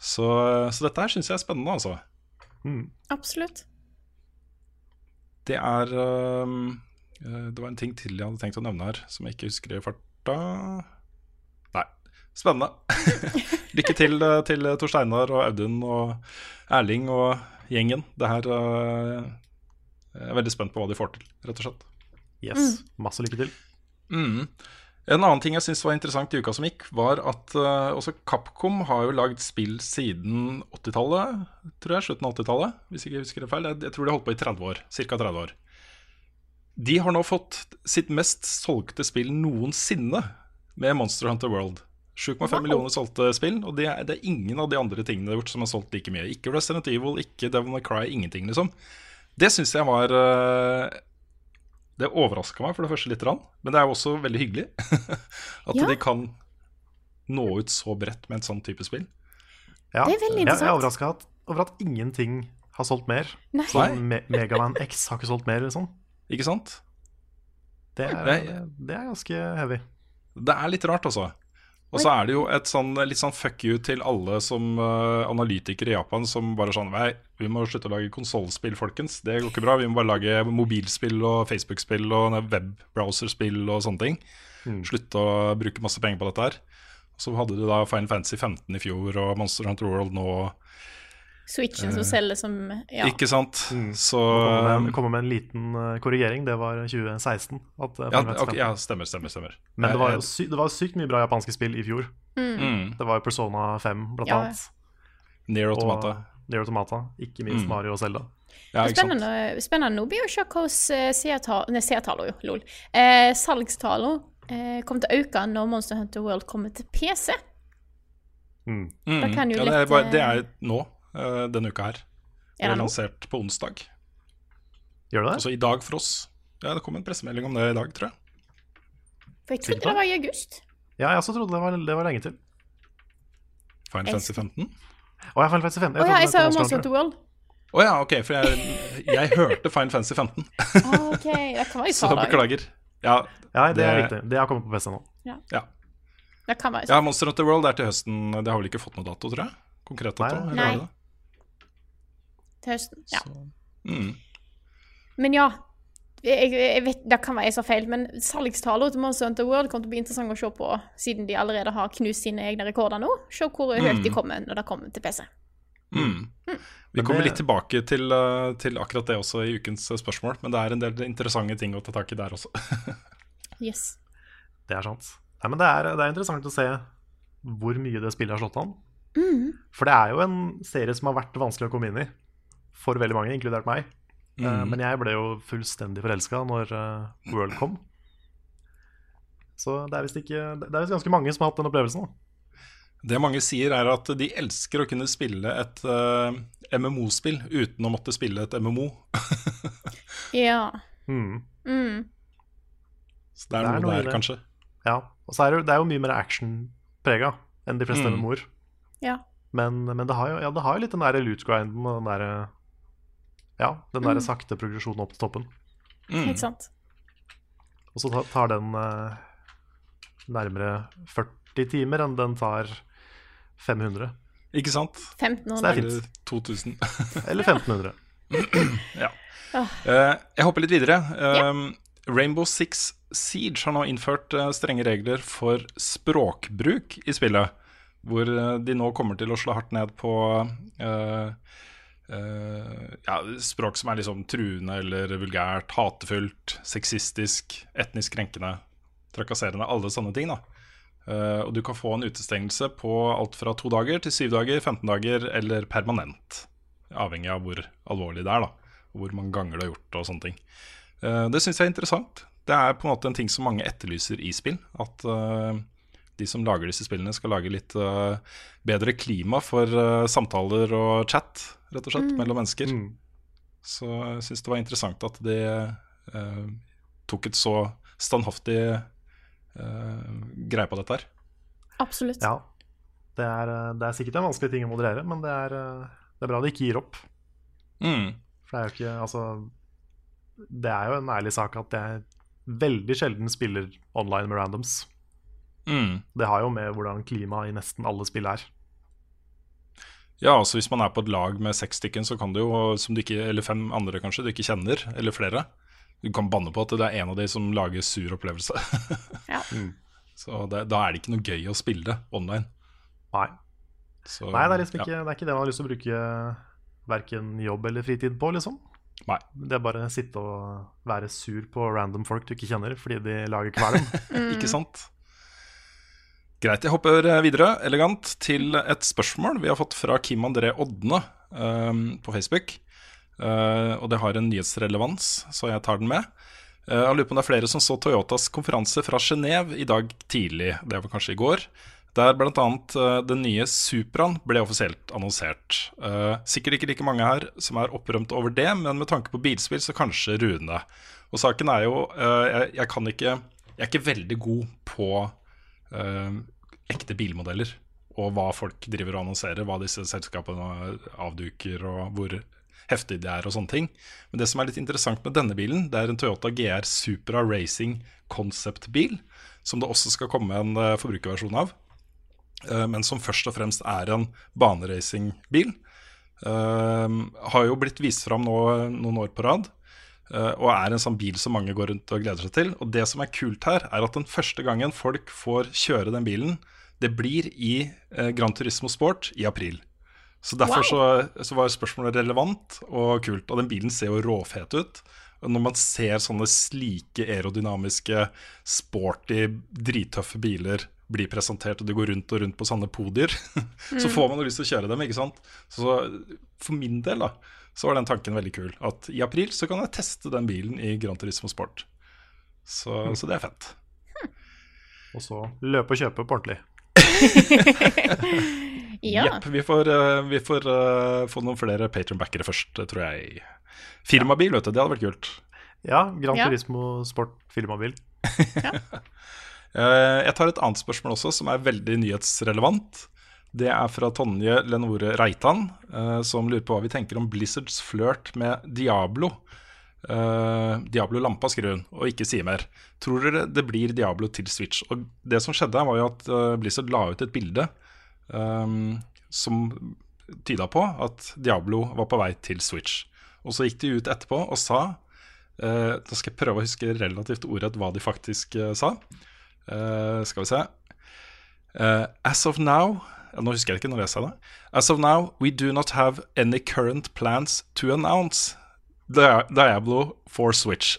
Så, så dette her syns jeg er spennende, altså. Absolutt. Det er Det var en ting til jeg hadde tenkt å nevne her, som jeg ikke husker i farta. Nei. Spennende. Lykke til øh, til Tor Steinar og Audun og Erling og gjengen. Det her øh, Jeg er veldig spent på hva de får til, rett og slett. Yes, Masse lykke til. Mm. En annen ting jeg syns var interessant i uka som gikk, var at uh, også Capcom har jo lagd spill siden 80-tallet, tror jeg. Slutten av 80-tallet, hvis ikke jeg husker det feil. Jeg, jeg tror de har holdt på i 30 år. Ca. 30 år. De har nå fått sitt mest solgte spill noensinne med Monster Hunter World. 7,5 millioner solgte spill, og det er, det er ingen av de andre tingene de har gjort som har solgt like mye. Ikke Resident Evil, ikke Devil May Cry, ingenting, liksom. Det syns jeg var øh, Det overraska meg for det første litt, men det er jo også veldig hyggelig. At Ja. de kan nå ut så bredt med en sånn type spill. Ja, Det er veldig interessant. jeg er overraska over at ingenting har solgt mer. Nei. Sånn Me Megaman X har ikke solgt mer, liksom. Ikke sant? Det er, det, det er ganske heavy. Det er litt rart, altså. Og så er det jo et sånn, litt sånn fuck you til alle som uh, analytikere i Japan som bare sånn Nei, vi må slutte å lage konsollspill, folkens. Det går ikke bra. Vi må bare lage mobilspill og Facebook-spill og webbrowserspill og sånne ting. Slutte å bruke masse penger på dette her. Så hadde du da Final Fantasy 15 i fjor og Monster Hunter World nå. Switchen som selger som Ja. Ikke sant? Så Kommer med, med en liten eh, korrigering. Det var 2016. At, eh, ja, Final Fantasy ok, 15. ja, stemmer, stemmer. stemmer. Men det var, jo Eh, sy det var sykt mye bra japanske spill i fjor. mm, Det var jo Persona 5, blant Ja. annet. Nier Og Automata. Nier Automata. Ikke minst Mm. Mario og Zelda. Ja? Spennende, spennende. Nå blir jo se hvordan seertallene jo, lol. Eh, Salgstallene eh, kommer til å øke når Monster Hunter World kommer til PC. Mm. Mm, Da kan jo ja, det, er bare, eh, det er nå, eh, denne uka her. Det det nå? lansert på onsdag. Gjør det det? Altså i dag for oss. Ja, Det kom en pressemelding om det i dag, tror jeg. For jeg trodde det var i august. Ja, jeg også trodde det var, det var lenge til. Final Fancy Fantasy 15. Å, jeg fant faktisk 15. Å ja, jeg sa Monster of Hunter World. Å ja, ok, for jeg, jeg hørte Final Fantasy 15, Ah, OK, det kan være i så beklager. Ja, Ja, det er riktig. Det har kommet på PC nå. ja. Det kan være ja, Monster Hunter World er til høsten. Det har vel ikke fått noe dato, tror jeg? Konkret dato? Nei. eller Nei. Til høsten. Ja. Mm. Men ja. Jeg, jeg vet, Det kan være jeg sa feil, men salgstallene til Monster Hunter World kommer til å bli interessant å se på, siden de allerede har knust sine egne rekorder nå. Se hvor høyt de kommer når det kommer til PC. Mm. Vi kommer litt tilbake til, eh, til akkurat det også i ukens eh, spørsmål, men det er en del interessante ting å ta tak i der også. Yes. Det er sant. Nei, men det er, det er interessant å se hvor mye det spillet har slått an. For det er jo en serie som har vært vanskelig å komme inn i for veldig mange, inkludert meg. Mm. Uh, Men jeg ble jo fullstendig forelska når uh, World kom. Så det er visst ikke Det er visst ganske mange som har hatt den opplevelsen. Da. Det mange sier, er at de elsker å kunne spille et uh, MMO-spill uten å måtte spille et MMO. Ja. Mm. Mm. Så det er, Det er noe, der, kanskje. Ja. Og så er det, det er jo mye mer action-prega enn de fleste Mm. MMO-er. Ja. Men, men det, har jo, ja, det har jo litt den der loot-grinden og den der Ja, den der Mm. sakte progresjonen opp til toppen. Mm. Helt sant. Og så tar den eh, nærmere 40 timer enn den tar 500. Ikke sant? 1500. Så det er fint. Eller 2000. Eller 1500. ja. Eh, jeg hopper litt videre. Eh, Rainbow Six Siege har nå innført uh, strenge regler for språkbruk i spillet. Hvor uh, de nå kommer til å slå hardt ned på eh, ja, språk som er liksom truende eller vulgært, hatefullt, sexistisk, etnisk krenkende, trakasserende. Alle sånne ting. da Eh, og du kan få en utestengelse på alt fra to dager til syv dager, 15 dager eller permanent. Avhengig av hvor alvorlig det er, da. Og hvor mange ganger du har gjort og sånne ting. Eh, det syns jeg er interessant. Det er på en måte en ting som mange etterlyser i spill. At eh, de som lager disse spillene, skal lage litt uh, bedre klima for uh, samtaler og chat, rett og slett, mellom mennesker. Mm. Så jeg syns det var interessant at de uh, tok et så standhaftig eh, greie på dette her. Absolutt. Ja. Det er, det er sikkert en vanskelig ting å moderere, men det er, det er bra de ikke gir opp. Mm. For det er jo ikke Altså, det er jo en ærlig sak at jeg veldig sjelden spiller online med randoms. Mm. Det har jo med hvordan klimaet i nesten alle spill er. Ja, altså hvis man er på et lag med seks stykken, så kan du jo, som du ikke, eller fem andre kanskje, du ikke kjenner, eller flere Du kan banne på at det er en av de som lager sur opplevelse. Ja. Så det, da er det ikke noe gøy å spille det online. Nei. Så, Nei, det er liksom ja. ikke, det er ikke det man har lyst til å bruke verken jobb eller fritid på, liksom. Nei. Det er bare å sitte og være sur på random folk du ikke kjenner fordi de lager kvalm. Ikke sant? Greit, jeg hopper eh, videre elegant til et spørsmål vi har fått fra Kim André Odne um, på Facebook. Uh, og det har en nyhetsrelevans, så jeg tar den med. Uh, jeg lurer på om det er flere som så Toyotas konferanse fra Genéve i dag tidlig, det var kanskje i går. Der bl.a. Uh, den nye Supraen ble offisielt annonsert. Uh, sikkert ikke like mange her som er opprømt over det, men med tanke på bilspill så kanskje Rune. Og saken er jo eh, jeg, jeg kan ikke Jeg er ikke veldig god på eh, ekte bilmodeller. Og hva folk driver og annonserer, hva disse selskapene avduker, og hvor heftig de er og sånne ting. Men det som er litt interessant med denne bilen, det er en Toyota GR Supra Racing Concept-bil. Som det også skal komme en eh, forbrukerversjon av. eh, men som først og fremst er en baneracingbil. Har jo blitt vist fram nå noen år på rad. Eh, og er en sånn bil som mange går rundt og gleder seg til. Og det som er kult her, er at den første gangen folk får kjøre den bilen, det blir i eh, Gran Turismo Sport i april. Så derfor så, så var spørsmålet relevant og kult. Og den bilen ser jo råfet ut. Og når man ser sånne slike aerodynamiske, sporty, drittøffe biler bli presentert, og de går rundt og rundt på sånne podier, så får man jo lyst til å kjøre dem, ikke sant. Så for min del, da, så var den tanken veldig kul. At i april så kan jeg teste den bilen i Gran Turismo Sport. Så, så det er fett. Og så løpe og kjøpe på ordentlig. Ja. Jepp. Vi får, eh, vi får uh, få noen flere patronbackere først, eh, tror jeg. Firmabil, vet du. Det hadde vært kult. Ja, Gran Ja. Turismo Sport firmabil. Eh, Jeg tar et annet spørsmål også, som er veldig nyhetsrelevant. Det er fra Tonje Lenore Reitan, eh, som lurer på hva vi tenker om Blizzards flørt med Diablo. Eh, Diablo Lampa, skriver hun, og ikke sier mer. Tror dere det blir Diablo til Switch? Og Det som skjedde, var jo at eh, Blizzard la ut et bilde um, som tyda på at Diablo var på vei til Switch. Og så gikk de ut etterpå og sa uh, Da skal jeg prøve å huske relativt ordrett hva de faktisk uh, sa. Eh, skal vi se. Uh, as of now Nå husker jeg ikke når jeg sa det. As of now, we do not have any current plans to announce Di Diablo for Switch.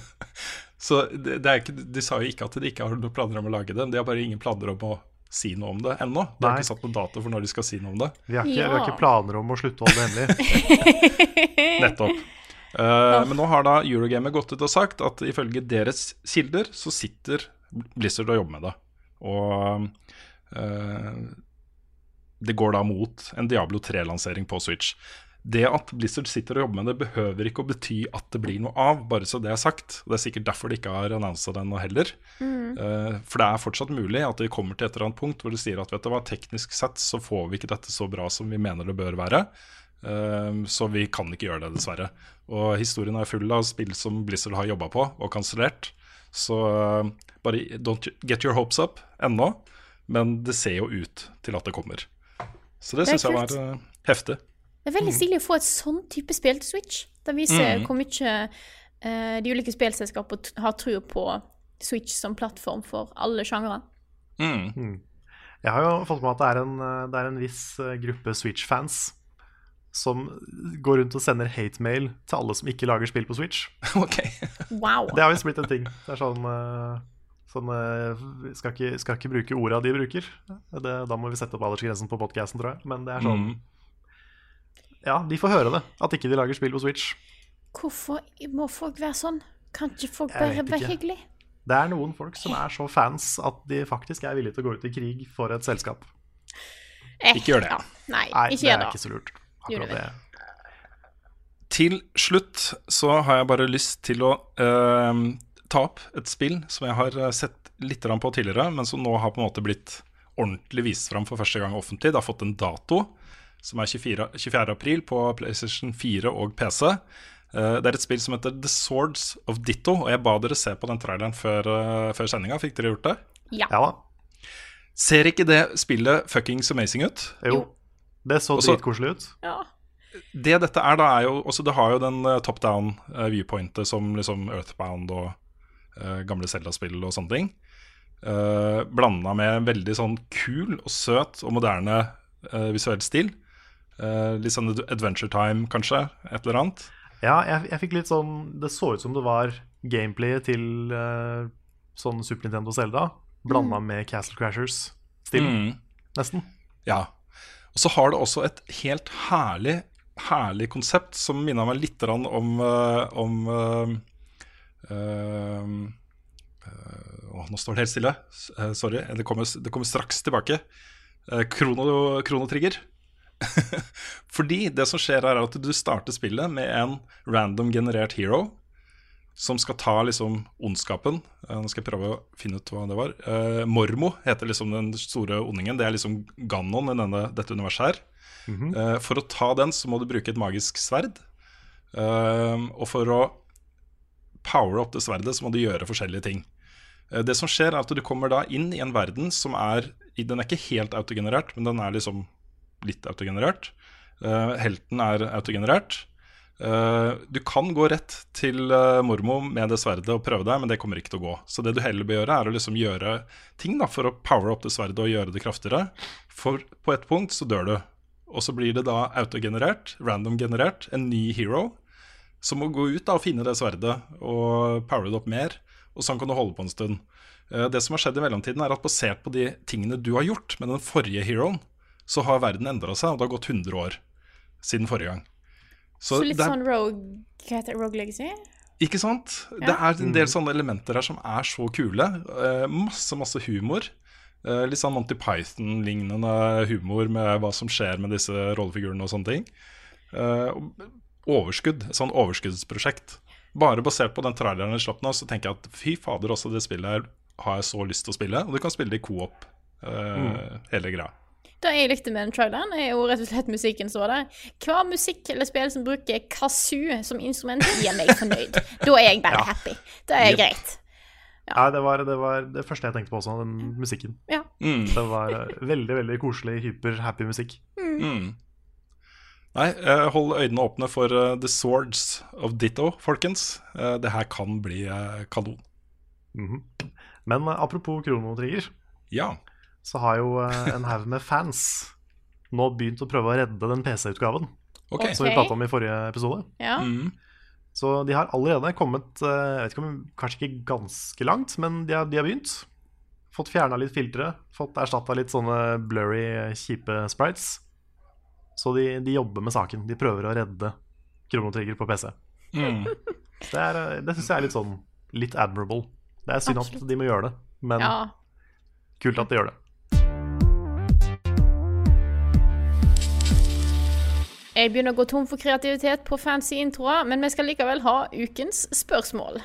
Så det, det er ikke, De sa jo ikke at de ikke har noen planer om å lage det. De har bare ingen planer om å si noe om det ennå. De har Nei. ikke satt noen dato for når de skal si noe om det. Vi har, ikke, vi har ikke planer om å slutte å holde det hemmelig. Nettopp. Uh, men nå har da Eurogamer gått ut og sagt at ifølge deres kilder så sitter Blizzard å jobbe med det. Og uh, det går da mot en Diablo 3-lansering på Switch. Det at Blizzard sitter og jobber med det, behøver ikke å bety at det blir noe av, bare så det er sagt. Det er sikkert derfor de ikke har annonsa den nå heller. Uh, for det er fortsatt mulig at de kommer til et eller annet punkt hvor de sier at vet du hva, teknisk sett så får vi ikke dette så bra som vi mener det bør være. Uh, så vi kan ikke gjøre det, dessverre. Og historien er full av spill som Blizzard har jobba på og kansellert. Så eh, bare don't get your hopes up ennå, men det ser jo ut til at det kommer. Så det Det syns jeg var uh, heftig. Det er veldig stilig å få et sånn type spill til Switch. Det viser hvor mye uh, de ulike spillselskapene har tro på Switch som plattform for alle sjangere. Mm. Jeg har jo fått med at det er en, det er en viss gruppe Switch-fans som går rundt og sender hate-mail til alle som ikke lager spill på Switch. Ok. Wow. Det har visst blitt en ting. Det er sånn, eh, sånn eh, vi skal ikke, skal ikke bruke orda de bruker. Det, da må vi sette opp aldersgrensen på podkasten, tror jeg. Men det er sånn Mm. Ja, de får høre det. At ikke de lager spill på Switch. Hvorfor må folk være sånn? Kan ikke folk bare være hyggelige? Det er noen folk som er så fans at de faktisk er villige til å gå ut i krig for et selskap. Eh, Ikke gjør det. Ja. Nei, Nei, ikke det gjør er det. ikke så lurt. Akkurat det. Til slutt så har jeg bare lyst til å uh, ta opp et spill som jeg har eh, sett litt på tidligere, men som nå har på en måte blitt ordentlig vist fram for første gang offentlig. Det har fått en dato, som er 24. 24. april på PlayStation 4 og PC. Uh, det er et spill som heter The Swords of Ditto, og jeg ba dere se på den traileren før, uh, før sendinga. Fikk dere gjort det? Ja. Ja. Ser ikke det spillet fuckings amazing ut? Jo. Det så Også- dritkoselig ut. ja. det dette er da er jo også, Det har jo den uh, top down uh, viewpointet som liksom Earthbound og uh, gamle Zelda-spill og sånne ting. Uh, Blanda med en veldig sånn kul og søt og moderne eh, visuell stil. Eh, litt sånn Adventure Time, kanskje. Et eller annet. Ja, jeg, jeg fikk litt sånn Det så ut som det var gameplayet til sånn Super Nintendo Zelda blanda med Castle Crashers-stilen, Mm. nesten. Ja. Så har det også et helt herlig, herlig konsept som minner meg litt om, eh, om uh, uh, Å, nå står det helt stille. Eh, sorry. Det kommer, det kommer straks tilbake. Uh, krono, kronotrigger. Fordi det som skjer, er at du starter spillet med en random generert hero som skal ta liksom ondskapen. Eh, Nå skal jeg prøve å finne ut hva det var. Eh, Mormo heter liksom den store ondingen. Det er liksom Ganon i denne, dette universet her. Eh, for å ta den så må du bruke et magisk sverd. Og for å powere opp det sverdet så må du gjøre forskjellige ting. Det som skjer er at du kommer da inn i en verden som er Den er ikke helt autogenerert, men den er liksom litt autogenerert. Helten er autogenerert. Eh, du kan gå rett til eh, Mormo med det sverdet og prøve deg, men det kommer ikke til å gå. Så det du heller bør gjøre, er å liksom gjøre ting da, for å power opp det sverdet og gjøre det kraftigere. For på et punkt så dør du. Og så blir det da autogenerert, random generert, en ny hero. Som må gå ut da og finne det sverdet og power det opp mer. Og sånn kan du holde på en stund. Eh, Det som har skjedd i mellomtiden, er at basert på de tingene du har gjort med den forrige heroen, så har verden endra seg, og det har gått 100 år siden forrige gang. Så litt det er- sånn Rogue Hva heter det? Rogue Legacy? ikke sant? Det er en del sånne elementer her som er så kule. Eh, masse, masse humor. Eh, litt sånn Monty Python-lignende humor med hva som skjer med disse rollefigurene og sånne ting. Eh, overskudd. Sånn overskuddsprosjekt. Bare basert på den traileren jeg slapp nå, så tenker jeg at fy fader, også det spillet her har jeg så lyst til å spille. Og du kan spille det i co-op, mm. hele greia. Det jeg likte med den traileren, er jo rett og slett musikken som var der. Hva musikk eller spill som bruker kazoo som instrument, gir meg fornøyd. Da er jeg bare happy. Det er Yep. greit. Ja, det var, det var det første jeg tenkte på også, den musikken. Ja. Mm, Det var eh, veldig veldig koselig, hyper-happy musikk. mm. Nei, eh, hold øynene åpne for uh, The Swords of Ditto, folkens. Uh, det her kan bli uh, kanon. Mhm. Men eh, apropos kronotrigger. Ja. Så har jo eh, en haug med fans nå begynt å prøve å redde den PC-utgaven Ok. Ok. som vi prata om i forrige episode. Ja. Mm. Så de har allerede kommet eh, jeg vet ikke om, Kanskje ikke ganske langt, men de har, de har begynt. Fått fjerna litt filtre, fått erstatta litt sånne blurry, kjipe sprites. Så de, de jobber med saken. De prøver å redde Kronotrigger på PC. Mm. Det, er, eh, det syns jeg er litt sånn litt admirable. Det er synd Absolutt. at de må gjøre det, men ja. kult at de gjør det. Jeg begynner å gå tom for kreativitet på fancy introer, men vi skal likevel ha ukens spørsmål.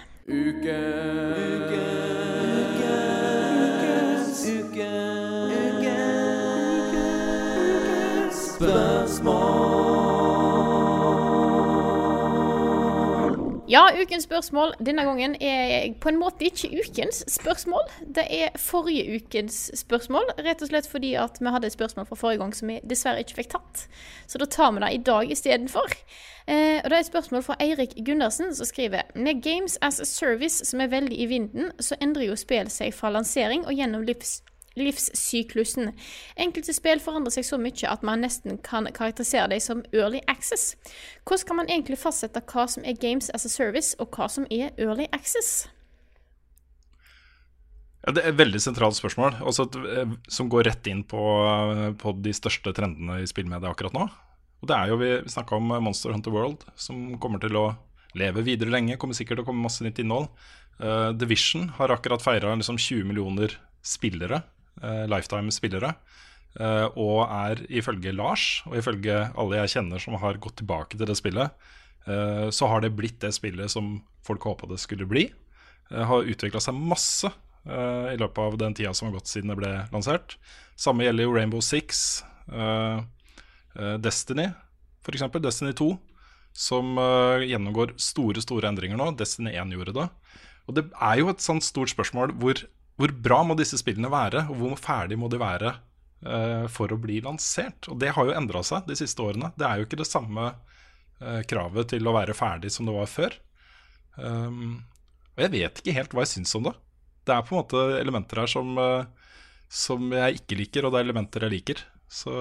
Ja, ukens spørsmål denne gangen er på en måte ikke ukens spørsmål. Det er forrige ukens spørsmål, rett og slett fordi at vi hadde et spørsmål fra forrige gang som vi dessverre ikke fikk tatt. Så da tar vi det i dag istedenfor. Eh, og det er et spørsmål fra Eirik Gundersen som skriver Med Games as a Service, som er veldig i vinden, så endrer jo spill seg fra lansering og gjennom livs livssyklusen. Enkelte spill forandrer seg så mye at man nesten kan karakterisere dem som early access. Hvordan kan man egentlig fastsette hva som er games as a service, og hva som er early access? Ja, det er et veldig sentralt spørsmål, også eh, som går rett inn på, eh, på de største trendene i spillmedia akkurat nå. Og det er jo, Vi snakka om Monster Hunter World, som kommer til å leve videre lenge. Kommer sikkert til å komme masse nytt innhold. Uh, Division har akkurat feira liksom 20 millioner spillere, eh, lifetime-spillere. eh, og er ifølge Lars, og ifølge alle jeg kjenner som har gått tilbake til det spillet, eh, så har det blitt det spillet som folk håpa det skulle bli. Eh, har utvikla seg masse eh, i løpet av den tida som har gått siden det ble lansert. Samme gjelder jo Rainbow Six, eh, eh, Destiny f.eks. Destiny 2, som eh, gjennomgår store store endringer nå. Destiny 1 gjorde det. Og det er jo et sånt stort spørsmål hvor, hvor bra må disse spillene være, og hvor ferdig må de være uh, for å bli lansert? Og det har jo endra seg de siste årene. Det er jo ikke det samme uh, kravet til å være ferdig som det var før. Um, og jeg vet ikke helt hva jeg syns om det. Det er på en måte elementer her som, uh, som jeg ikke liker, og det er elementer jeg liker. Så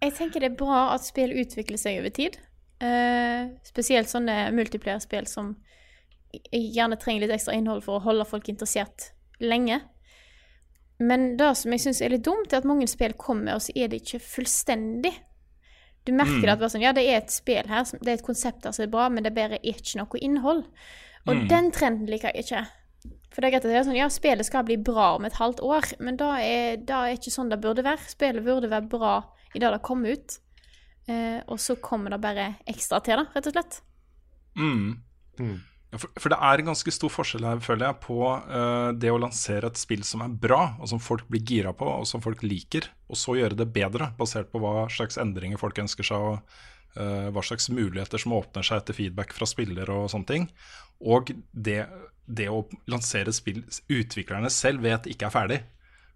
Jeg tenker det er bra at spill utvikler seg over tid. Eh, spesielt sånne multiplierspill som gjerne trenger litt ekstra innhold for å holde folk interessert lenge. Men det som jeg syns er litt dumt, er at mange spill kommer, og så er det ikke fullstendig. Du merker det at bare sånn, ja, det er et spill her, det er et konsept her som er bra, men det bare er ikke noe innhold. Og den trenden liker jeg ikke. For det er greit at det er sånn, ja, spillet skal bli bra om et halvt år, men da er det er ikke sånn det burde være. Spillet burde være bra i det det kom ut. Eh, og så kommer det bare ekstra til, da, rett og slett. Mm. Ja, for, for det er en ganske stor forskjell her, føler jeg, på uh, det å lansere et spill som er bra, og som folk blir gira på, og som folk liker, og så gjøre det bedre, basert på hva slags endringer folk ønsker seg, og uh, hva slags muligheter som åpner seg etter feedback fra spillere og sånne ting. Og det, det å lansere spill utviklerne selv vet ikke er ferdig.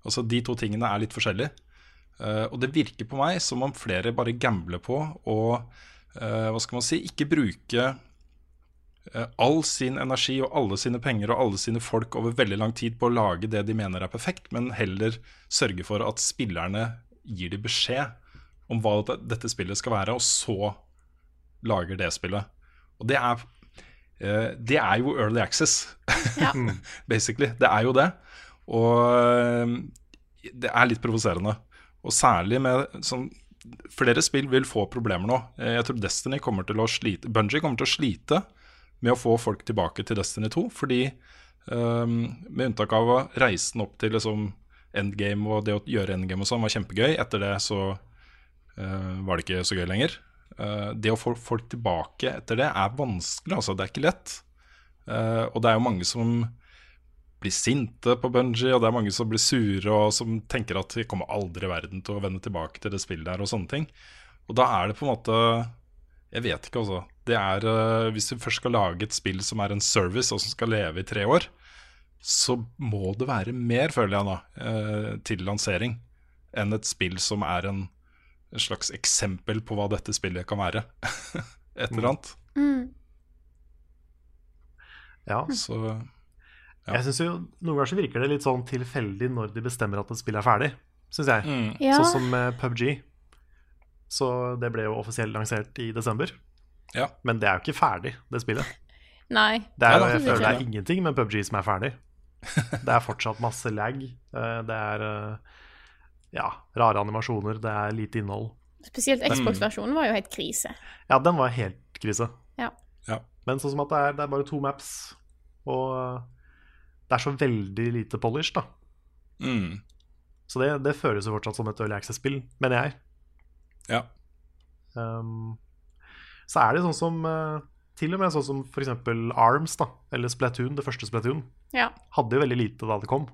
Altså De to tingene er litt forskjellige. Uh, og det virker på meg som om flere bare gambler på å hva skal man si, ikke bruke all sin energi og alle sine penger og alle sine folk over veldig lang tid på å lage det de mener er perfekt, men heller sørge for at spillerne gir de beskjed om hva dette spillet skal være, og så lager det spillet. Og det er, eh, det er jo early access, Ja. basically. Det er jo det. Og eh, det er litt provoserende. Og særlig med sånn Flere spill vil få problemer nå. Eh, Jeg tror Destiny kommer til å slite Bungie kommer til å slite med å få folk tilbake til Destiny 2, fordi um, med unntak av å reise den opp til liksom endgame og det å gjøre endgame og sånn var kjempegøy. Etter det så uh, var det ikke så gøy lenger. Uh, det å få folk tilbake etter det er vanskelig, altså. Det er ikke lett. Uh, og det er jo mange som blir sinte på Bungie, og det er mange som blir sure og som tenker at de kommer aldri i verden til å vende tilbake til det spillet der og sånne ting. Og da er det på en måte Jeg vet ikke, altså. Det er, uh, hvis du først skal lage et spill som er en service, og som skal leve i tre år, så må det være mer, føler jeg nå, uh, til lansering enn et spill som er en slags eksempel på hva dette spillet kan være. Et eller annet. Ja. Så Ja. Jeg synes jo Noen ganger så virker det litt sånn tilfeldig når de bestemmer at et spill er ferdig, syns jeg. mm, Ja. Sånn som PubG. Så det ble jo offisielt lansert i desember. Ja. Men det er jo ikke ferdig, det spillet. Nei. Det er, jeg føler det er ingenting med PubG som er ferdig. Det er fortsatt masse lag. eh, Det er eh, ja, rare animasjoner, det er lite innhold. Spesielt Xbox-versjonen var jo helt krise. Ja, den var helt krise. Ja. ja. Men sånn som at det er, det er bare to maps, og eh, det er så veldig lite polish, da. Mm, Så det, det føles jo fortsatt som et Early Access-spill, mener jeg. ja. Um, så er det sånn som eh, Til og med sånn som f.eks. Arms, da, eller Splatoon, det første Splatoon, Ja. hadde jo veldig lite da det kom.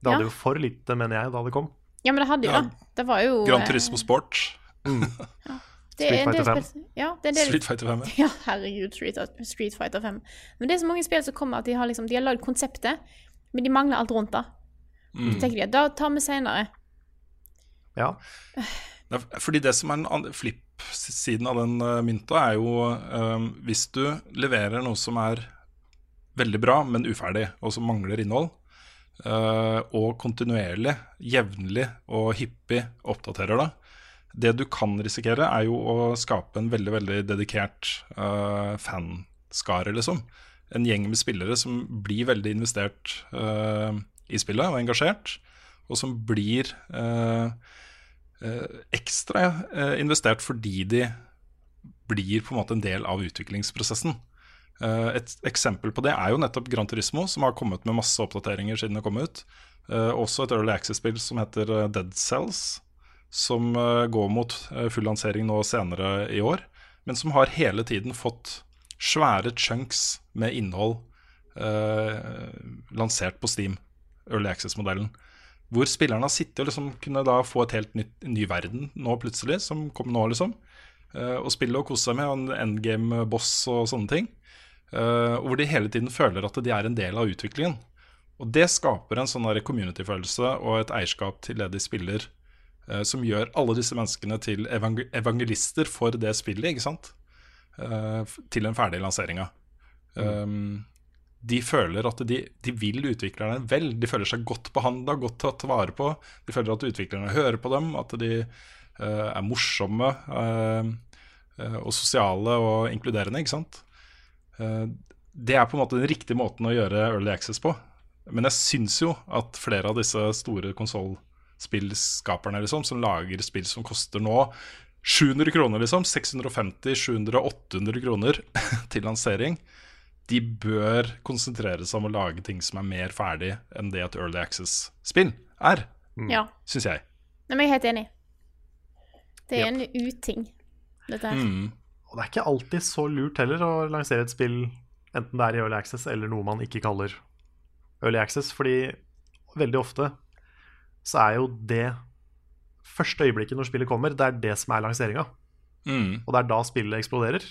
Det Ja. hadde jo for lite, mener jeg, da det kom. ja, men det hadde jo Ja. det. Det var jo Gran eh, Turismo Sport, det er Street Fighter 5. Ja, er Street Fighter 5. Ja, herregud, Street, Street Fighter 5. Men det er så mange spill som kommer at de har, liksom, de har lagd konseptet, men de mangler alt rundt det. Mm. Så tenker de at da tar vi senere. Ja. Fordi det som er den andre flipp-siden av den uh, mynta, er jo um, hvis du leverer noe som er veldig bra, men uferdig, og som mangler innhold, uh, og kontinuerlig, jevnlig og hyppig oppdaterer det, det du kan risikere, er jo å skape en veldig, veldig dedikert uh, fanskare, liksom. En gjeng med spillere som blir veldig investert uh, i spillet og engasjert, og som blir eh, eh, ekstra eh, investert fordi de blir på en måte en del av utviklingsprosessen. Eh, et eksempel på det er jo nettopp Gran Turismo, som har kommet med masse oppdateringer siden det kom ut. Eh, også et Early Access-spill som heter eh, Dead Cells, som eh, går mot eh, full lansering nå senere i år, men som har hele tiden fått svære chunks med innhold eh, lansert på Steam, Early Access-modellen. Hvor spillerne har sittet og liksom kunne da få et helt nytt, ny verden nå plutselig, som kom nå, liksom. Uh, og spille og kose seg med, og en endgame-boss og sånne ting. Uh, og hvor de hele tiden føler at de er en del av utviklingen. Og det skaper en sånn community-følelse og et eierskap til det de spiller, uh, som gjør alle disse menneskene til evang evangelister for det spillet, ikke sant? Til den ferdige lanseringa. Um, de føler at de, de vil utviklerne vel. De føler seg godt behandla, godt tatt vare på. De føler at utviklerne hører på dem, at de uh, er morsomme uh, og sosiale og inkluderende, ikke sant. Uh, det er på en måte den riktige måten å gjøre Early Access på. Men jeg syns jo at flere av disse store konsollspillskaperne liksom, som lager spill som koster nå 700 kroner, liksom, 650, 700, 800 kroner til lansering, de bør konsentrere seg om å lage ting som er mer ferdig enn det et Early Access-spill er, Ja. syns jeg. Nei, men jeg er helt enig. Det er en uting, dette her. Mm. Og det er ikke alltid så lurt heller å lansere et spill, enten det er i Early Access eller noe man ikke kaller Early Access, fordi veldig ofte så er jo det første øyeblikket når spillet kommer, det er det som er lanseringa. Mm. Og det er da spillet eksploderer.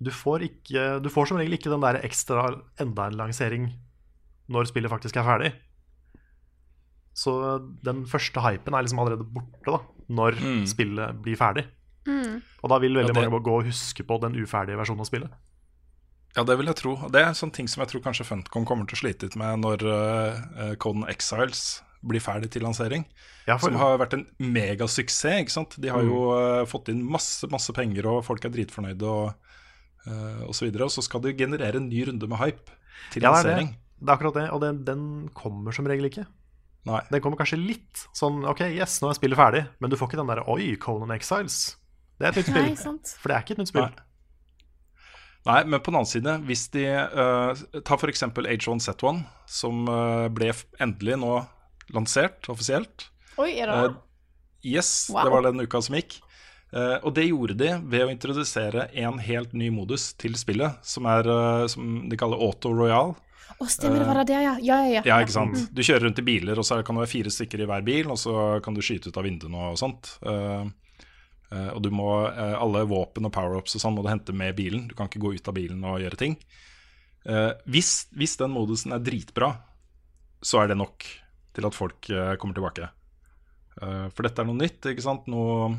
Du får, ikke, du får som regel ikke den der ekstra enda en lansering når spillet faktisk er ferdig. Så den første hypen er liksom allerede borte da når Mm. spillet blir ferdig. Mm. Og da vil veldig Ja, det- mange gå og huske på den uferdige versjonen av spillet. Ja, det vil jeg tro. Det er en sånn ting som jeg tror kanskje Funtcom kommer til å slite litt med når uh, Coden Exiles blir ferdig til lansering. Ja, for, Som har vært en megasuksess. ikke sant? De har jo uh, fått inn masse masse penger, og folk er dritfornøyde og, uh, og så videre. Og så skal du generere en ny runde med hype til ja, det er det. Det er akkurat det, og den, den kommer som regel ikke. Nei. Den kommer kanskje litt sånn OK, yes, nå er spillet ferdig, men du får ikke den derre Oi, Conan Exiles. Det er et nytt Nei, spill. sant. For det er ikke et nytt spill. Nei. Nei, men på den annen side, hvis de uh, Ta f.eks. H1Z1, som uh, ble endelig nå lansert offisielt. Oi, er det uh, yes, Wow. det var den uka som gikk. Eh, og det gjorde de ved å introdusere en helt ny modus til spillet, som er eh, som de kaller auto royal. Å, stemmer det, var det ja. Ja, ja, ja. Ja, ikke sant? Du kjører rundt i biler, og så kan det være fire stykker i hver bil, og så kan du skyte ut av vinduene og sånt. Uh, uh, og du må, uh, alle våpen og power-ups og sånn må du hente med bilen. Du kan ikke gå ut av bilen og gjøre ting. Hvis, hvis den modusen er dritbra, så er det nok til at folk kommer tilbake. For dette er noe nytt, ikke sant? Noe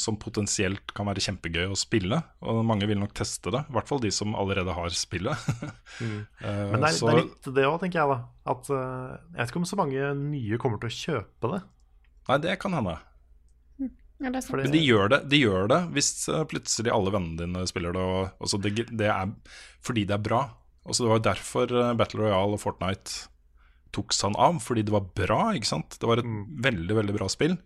som potensielt kan være kjempegøy å spille. Og mange vil nok teste det, i hvert fall de som allerede har spillet. mm. Men det er, så- det er litt det òg, tenker jeg. da At eh, Jeg vet ikke om så mange nye kommer til å kjøpe det. Nei, det kan hende. Ja. For det- Men de gjør det, de gjør det hvis eh, plutselig alle vennene dine spiller det. Og, altså det, det er fordi det er bra. Altså det var derfor eh, Battle Royale og Fortnite tok seg av, fordi det var bra. ikke sant? Det var et veldig veldig bra spill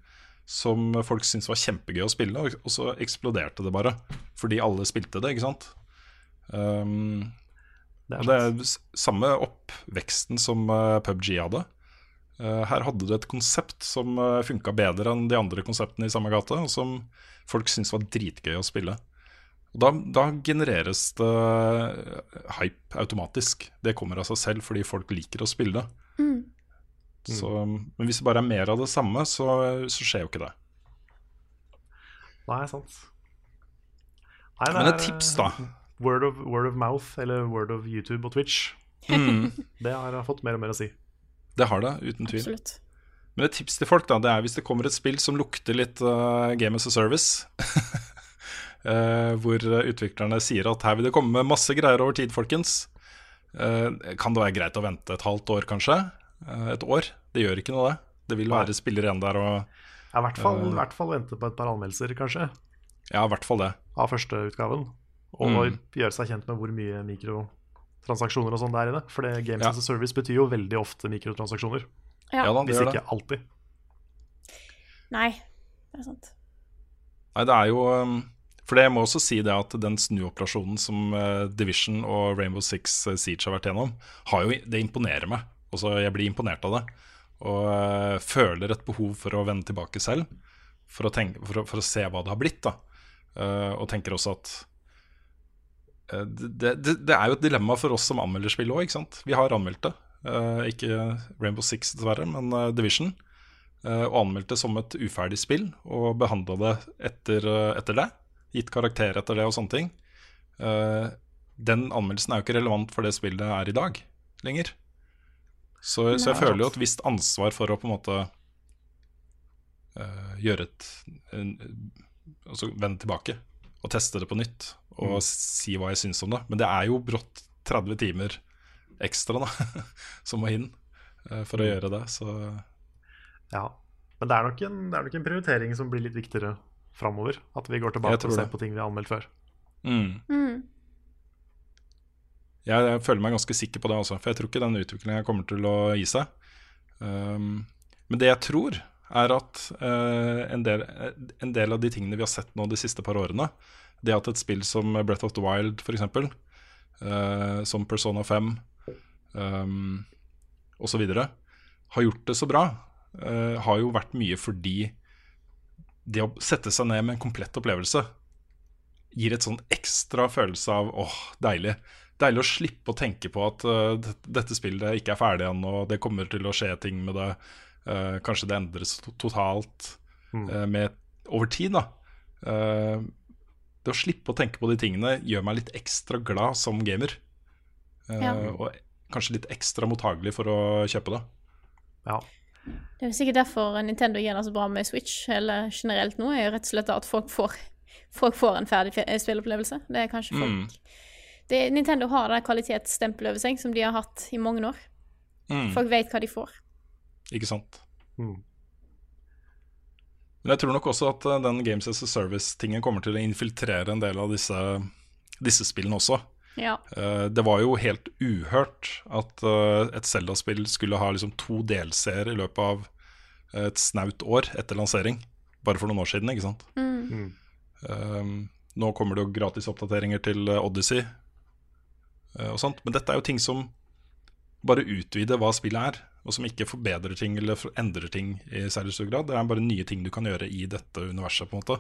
som folk syntes var kjempegøy å spille, og, så eksploderte det bare fordi alle spilte det, ikke sant. Um, Det er det er samme oppveksten som eh, PubG hadde. Uh, her hadde du et konsept som uh, funka bedre enn de andre konseptene i samme gate, og som folk syntes var dritgøy å spille. Og da, da genereres det eh, hype automatisk. Det kommer av seg selv fordi folk liker å spille det. Så, men hvis det bare er mer av det samme, så, så skjer jo ikke det. Nei, sant. Nei, Men et tips, da. Word of, word of mouth, eller word of YouTube og Twitch. Mm. Det har fått mer og mer å si. Det har det, uten tvil. Absolutt. Men et tips til folk da, det er hvis det kommer et spill som lukter litt uh, Game as a Service, uh, hvor utviklerne sier at her vil det komme masse greier over tid, folkens, Uh, kan det være greit å vente et halvt år, kanskje? Eh, et år? Det gjør ikke noe, det. Det vil være spillere igjen der, og Ja, I hvert fall, i hvert fall vente på et par anmeldelser, kanskje, ja, i hvert fall det. av førsteutgaven. Og Mm. gjøre seg kjent med hvor mye mikrotransaksjoner og sånn det er i det. For det Games Ja. as a Service betyr jo veldig ofte mikrotransaksjoner. Ja. Ja da, Hvis ikke det. alltid. Nei, det er sant. Nei, det er jo um, For det jeg må også si det at den snuoperasjonen som uh, Division og Rainbow Six uh, Siege har vært gjennom, har jo, det imponerer meg. Altså, jeg blir imponert av det. Og uh, føler et behov for å vende tilbake selv, for å, tenke, for å, for å se hva det har blitt. da Uh, Og tenker også at uh, det, det, det er jo et dilemma for oss som anmelder spill òg, ikke sant. Vi har anmeldt det. Uh, ikke Rainbow Six, dessverre, men Division. Og anmeldt det som et uferdig spill, og behandla det etter, etter det. Gitt karakter etter det og sånne ting. Den anmeldelsen er jo ikke relevant for det spillet er i dag lenger. Så, så jeg føler jo et visst ansvar for å på en måte uh, gjøre et en, Altså vende tilbake og teste det på nytt og si hva jeg syns om det. Men det er jo brått 30 timer ekstra da som må inn uh, for å gjøre det. Så Ja. Men det er, nok en, det er nok en prioritering som blir litt viktigere framover. At vi går tilbake og ser det. på ting vi har anmeldt før. mm. Mm. Jeg, jeg føler meg ganske sikker på det, også, for jeg tror ikke den utviklingen kommer til å gi seg. Um, men det jeg tror, er at uh, en, del, en del av de tingene vi har sett nå de siste par årene, det at et spill som Breath of the Wild, f.eks., uh, som Persona 5 um, osv., har gjort det så bra, uh, har jo vært mye fordi det å sette seg ned med en komplett opplevelse gir et sånn ekstra følelse av åh, deilig. Deilig å slippe å tenke på at uh, dette spillet ikke er ferdig ennå, og det kommer til å skje ting med det. Uh, kanskje det endres to totalt uh, med, over tid, da. Eh, det å slippe å tenke på de tingene gjør meg litt ekstra glad som gamer. Eh, Ja. Og kanskje litt ekstra mottagelig for å kjøpe det. Ja. Det er sikkert derfor Nintendo gjør det så bra med Switch, eller generelt nå, er jo rett og slett at folk får, folk får en ferdig spillopplevelse. Det er kanskje folk det, Nintendo har det kvalitetsstempelet over seg som de har hatt i mange år. Mm. Folk vet hva de får. Ikke sant? Mm. Men jeg tror nok også at eh, den Games as a Service-tingen kommer til å infiltrere en del av disse, disse spillene også. Ja. Eh, Det var jo helt uhørt at eh, et Zelda-spill skulle ha liksom to delseere i løpet av et snaut år etter lansering. Bare for noen år siden, ikke sant. Mm. Um, nå kommer det jo gratis oppdateringer til Odyssey og sånt. Men dette er jo ting som bare utvider hva spillet er, og som ikke forbedrer ting eller endrer ting i særlig stor grad. Det er bare nye ting du kan gjøre i dette universet, på en måte.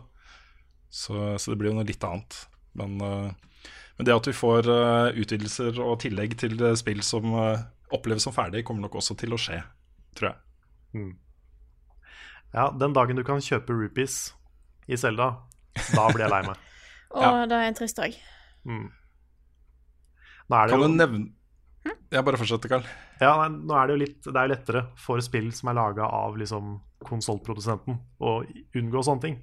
Så, så det blir jo noe litt annet. Men, eh, men det at vi får eh, utvidelser og tillegg til eh, spill som eh, oppleves som ferdig, kommer nok også til å skje, tror jeg. ja, den dagen du kan kjøpe rupees i Selda, da blir jeg lei meg. Og Ja. det er en trist dag. Nå er det Kan du nevne Jeg bare fortsetter, Karl. Ja, nei, nå er det jo litt Det er jo lettere for spill som er laga av liksom konsollprodusenten, å unngå sånne ting.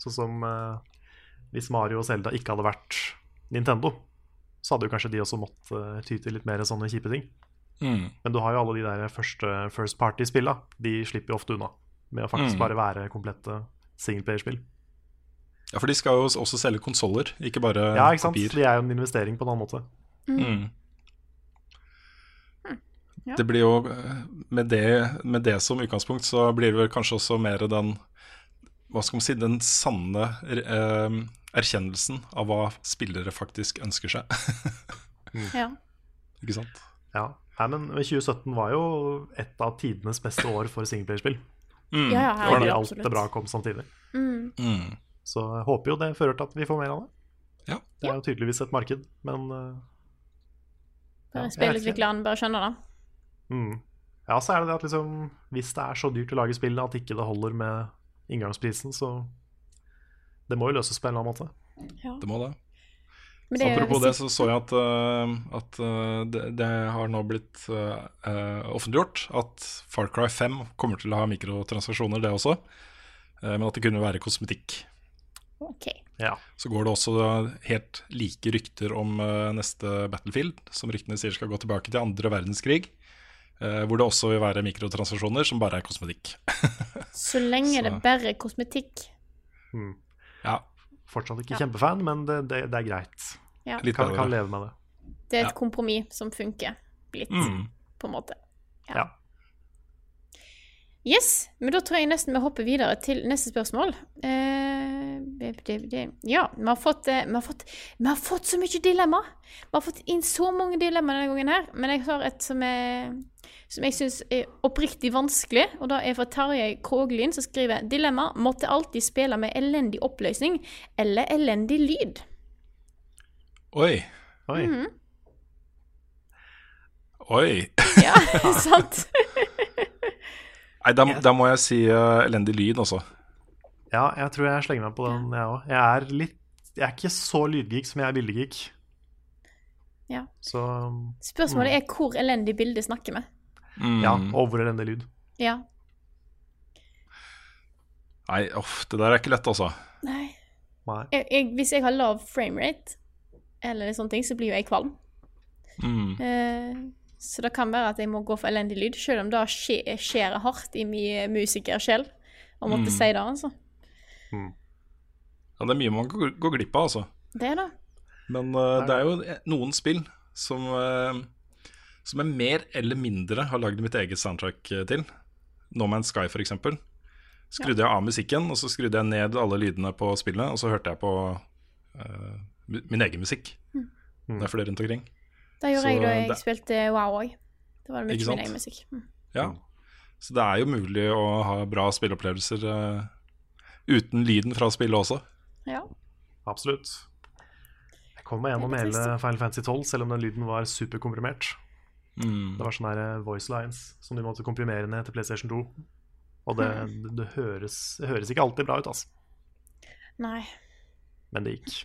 Sånn som eh, hvis Mario og Zelda ikke hadde vært Nintendo, så hadde jo kanskje de også måttet eh, ty til litt mer sånne kjipe ting. Mm. Men du har jo alle de der første First Party-spilla. De slipper jo ofte unna med å faktisk Mm. bare være komplette singleplayerspill. Ja, for de skal jo også selge konsoller, ikke bare Ja, ikke sant? kopier. De er jo en investering på en annen måte. Mm. Ja. Det blir jo eh, med det, med det som utgangspunkt, så blir det vel kanskje også mer den Hva skal man si Den sanne eh, erkjennelsen av hva spillere faktisk ønsker seg. Ja. ikke sant? Ja. Nei, men 2017 var jo et av tidenes beste år for singleplayerspill. Mm. Ja, ja, det var Fordi alt absolutt. det bra kom samtidig. Mm. Mm. Så jeg håper jo det fører til at vi får mer av det. Ja. Det er jo tydeligvis et marked, men ja, Bare ikke. spillutvikleren bør skjønne det. Mm. Ja, så er det det at liksom Hvis det er så dyrt å lage spill at ikke det holder med inngangsprisen, så Det må jo løses på en eller annen måte. Ja. Det må det. Det apropos det, så så jeg at, uh, at uh, det, det har nå blitt uh, offentliggjort at Far Cry 5 kommer til å ha mikrotransaksjoner, det også. Eh, men at det kunne være kosmetikk. Ok. Ja. Så går det også helt like rykter om eh, neste Battlefield, som ryktene sier skal gå tilbake til andre verdenskrig. eh, hvor det også vil være mikrotransaksjoner som bare er kosmetikk. Så lenge Så- det bare er kosmetikk. Hmm. Ja, Fortsatt ikke Ja. kjempefan, men det, det, det er greit. Ja. litt Kan, kan leve med det. Det er et Ja. kompromiss som funker. Blitt, Mm. på en måte. Ja. Yes, men da tror jeg nesten vi hopper videre til neste spørsmål. Eh, det, det, det. Ja, vi har, fått, eh, vi, har fått, vi har fått så mye dilemma. Vi har fått inn så mange dilemmaer denne gangen her, men jeg har et som, er, som jeg syns er oppriktig vanskelig, og da er fra Tarjei Kroglin, som skriver Dilemma måtte alltid spille med elendig oppløsning eller elendig lyd. Oi. Oi. Mhm. Oi. Ja, sant? Nei, da, da må jeg si uh, elendig lyd, også. Ja, jeg tror jeg slenger meg på den, jeg òg. Jeg er litt Jeg er ikke så lydgeek som jeg er bildegeek. Ja. Så Spørsmålet er hvor elendig bilde snakker med. Mm. ja, og hvor elendig lyd. Ja. Nei, uff, det der er ikke lett, altså. Nei. Nei. Jeg, jeg, hvis jeg har lav framerate, eller sånne ting, så blir jo jeg kvalm. Mm. Eh, så det kan være at jeg må gå for elendig lyd, selv om det skjer skjærer hardt i min musikersjel å måtte Mm. si det, altså. Ja, det er mye man går, glipp av, altså. Det er det. Men uh, det er jo noen spill som, uh, som jeg mer eller mindre har lagd mitt eget soundtrack eh, til. No Man's Sky, eksempel. Skrudde jeg av musikken, og så skrudde jeg ned alle lydene på spillet, og så hørte jeg på uh, min egen musikk. Mm. Det er flere rundt omkring. Det gjorde Så jeg da jeg det- spilte WoW òg. Det var mye min egen musikk. Mm. Ja. Så det er jo mulig å ha bra spilleopplevelser uh, uten lyden fra spillet også. Ja. Absolutt. Jeg kom meg gjennom hele Final Fantasy 12, selv om den lyden var superkomprimert. Mm. Det var sånne eh, voice lines som de måtte komprimere ned til PlayStation 2. Og det, det, det, høres, det høres ikke alltid bra ut, altså. Nei. Men det gikk.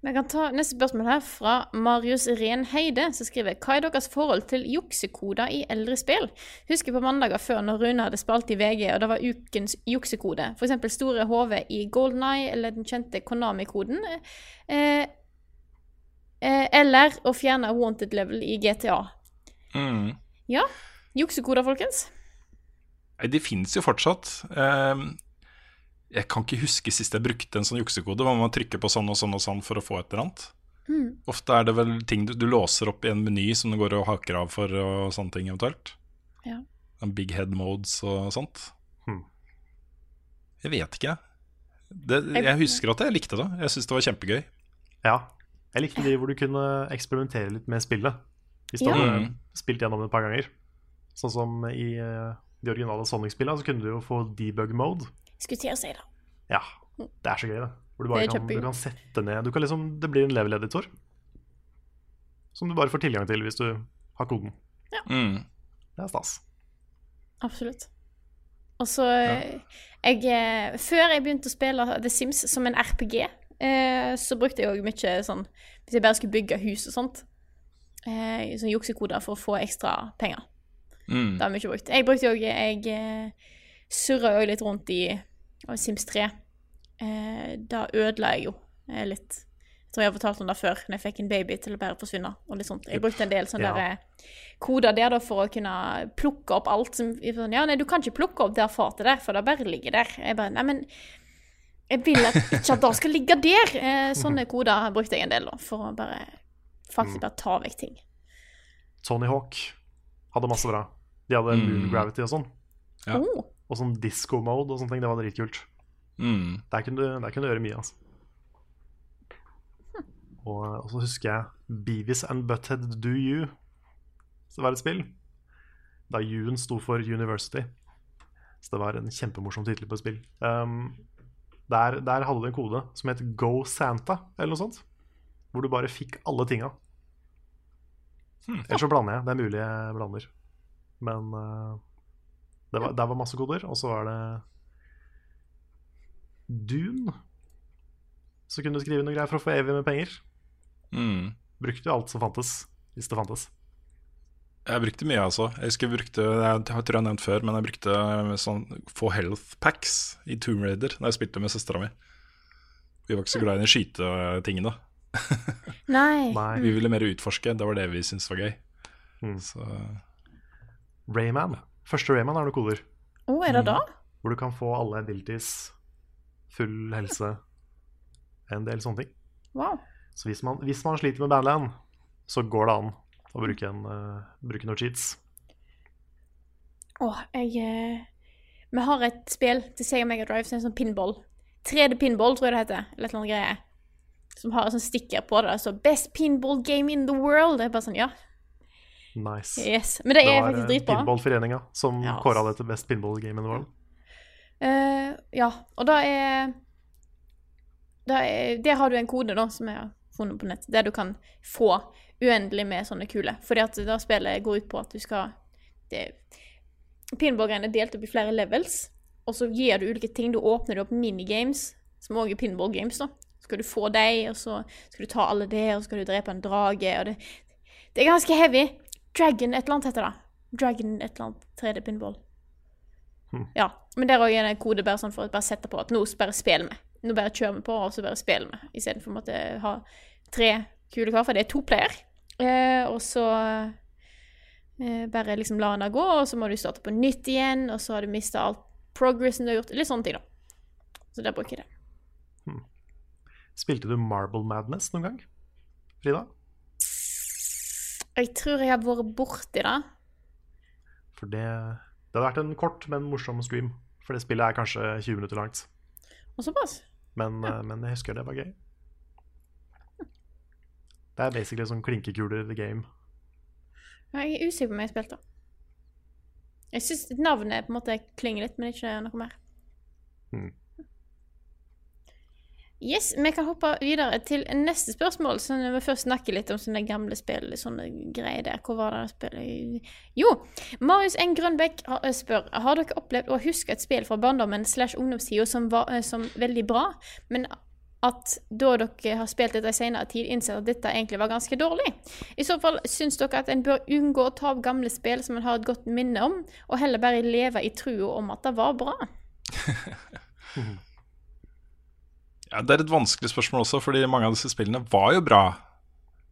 Vi kan ta neste spørsmål her fra Marius Renheide, som skriver Hva er deres forhold til juksekoder i eldre spill? Husker på mandager før når Rune hadde spalt i VG, og det var ukens juksekode. F.eks. store HV i Golden Eye, eller den kjente Konami-koden. Eh, eh, eller å fjerne wanted level i GTA. Mm. Ja, juksekoder, folkens. Nei, de fins jo fortsatt. Eh, jeg kan ikke huske sist jeg brukte en sånn juksekode. Hvor man trykker på sånn og sånn og sånn for å få et eller annet. Mm. Ofte er det vel ting du, du låser opp i en meny som du går og haker av for og sånne ting eventuelt. Ja. En big head modes og sånt. Hmm. Jeg vet ikke. Det, jeg husker at jeg likte det. Jeg syns det var kjempegøy. Ja. Jeg likte de hvor du kunne eksperimentere litt med spillet. Hvis du Ja. hadde Mm. spilt gjennom det et par ganger. Sånn som i eh, de originale Sonic-spillene, så kunne du jo få debug mode. Skulle til å si det. Ja, det er så gøy, det. Hvor du bare kan, du kan sette ned du kan liksom, Det blir en level-editor. Som du bare får tilgang til hvis du har koden. Mm. Det er stas. Absolutt. Og så ja. jeg, eh, Før jeg begynte å spille The Sims som en RPG, eh, så brukte jeg òg mye sånn Hvis jeg bare skulle bygge hus og sånt, eh, sånn juksekoder for å få ekstra penger. Mm. Det har vi ikke brukt. Jeg brukte òg Jeg eh, surra òg litt rundt i og Sims 3. Eh, da ødela jeg jo eh, litt. Jeg tror jeg har fortalt om det før, når jeg fikk en baby til å bare forsvinne. og litt sånt. Jeg brukte en del sånne Ja. der, eh, koder der da for å kunne plukke opp alt som sånn, Ja, nei, du kan ikke plukke opp det fatet der, for det bare ligger der. Jeg bare Nei, men jeg vil at ikke at det skal ligge der. Eh, sånne koder brukte jeg en del, da, for å bare faktisk bare ta vekk ting. Tony Hawk hadde masse bra. De hadde Moon Gravity og sånn. Ja. Oh, Og sånn disco mode og sånne ting. Det var dritkult. Mm. Der kunne du, der kunne du gjøre mye, altså. Og, og så husker jeg Beavis and Butthead Do You. Så det var et spill. Da U-en sto for University. Så det var en kjempemorsom tittel på et spill. Um, der, der hadde du en kode som het Go Santa, eller noe sånt. Hvor du bare fikk alle tinga. Eller så blander jeg. Det er mulig jeg blander. Men uh, det var, der var masse koder. Og så var det Dune. Så kunne du skrive noe greier for å få evig med penger. Mm. Brukte jo alt som fantes, hvis det fantes. Jeg brukte mye, altså. Jeg husker jeg brukte Jeg tror jeg har nevnt før, men jeg brukte sånn få health packs i Tomb Raider da jeg spilte med søstera mi. Vi var ikke så glad i de skytetingene. nei. Nei. Vi ville mer utforske. Det var det vi syntes var gøy. Mm. Så Rayman. Første Rayman har du koder. Oh, er det da? Hvor du kan få alle abilities, full helse, en del sånne ting. Wow. Så hvis man, hvis man sliter med Badland, så går det an å bruke, en, uh, bruke noen cheats. Å, jeg uh, Vi har et spill til Sega Mega Drive som er sånn pinball. 3D pinball, tror jeg det heter. Eller et eller annet greie. Som har en sånn stikker på det. Så 'Best pinball game in the world'. Det er bare sånn, ja. Nice. Yes. Men det, er var dritbra. Det var Pinballforeninga som Ja, kåra det til Best Pinball Game in the World. Uh, ja, og da er, da er Der har du en kode, da, som jeg har funnet på nett, der du kan få uendelig med sånne kuler. Fordi at da spillet går ut på at du skal det, Pinball-greiene er delt opp i flere levels, og så gir du ulike ting. Du åpner opp minigames, som også er pinball-games, da. Så skal du få dem, og så skal du ta alle det, og så skal du drepe en drage, og det Det er ganske heavy. Dragon et eller annet heter det. Dragon et eller annet 3D pinball. Ja, men der òg er det en kode bare sånn for å bare sette på at nå bare spiller med. Nå bare kjører vi på, og så bare spiller med. Istedenfor å måtte ha tre kule hver, for det er to player. Eh, og så eh, bare liksom la den gå, og så må du starte på nytt igjen, og så har du mista alt progressen du har gjort. Litt sånne ting, da. Så der bruker jeg det. Spilte du Marble Madness noen gang? Frida? Jeg tror jeg har vært borti det. For det, det hadde vært en kort, men morsom scream. For det spillet er kanskje 20 minutter langt. Og såpass. Men, ja. men jeg husker det var gøy. Det er basically sånn klinkekuler the game. Ja, Jeg er usikker på om jeg har spilt det. Jeg syns navnet på en måte klinger litt, men ikke noe mer. Mm. Yes, vi kan hoppe videre til neste spørsmål. Så vi først snakker litt om sånne gamle spill, sånne greier der. Hvor var det det spillet Jo, Marius N. Grønbekk eh, spør Har dere opplevd å huske et spill fra barndommen slash ungdomstida som var eh, som veldig bra, men at da dere har spilt dette i senere tid, innser at dette egentlig var ganske dårlig? I så fall syns dere at en bør unngå å ta opp gamle spill som en har et godt minne om, og heller bare leve i trua om at det var bra? Ja, Det er et vanskelig spørsmål også, fordi mange av disse spillene var jo bra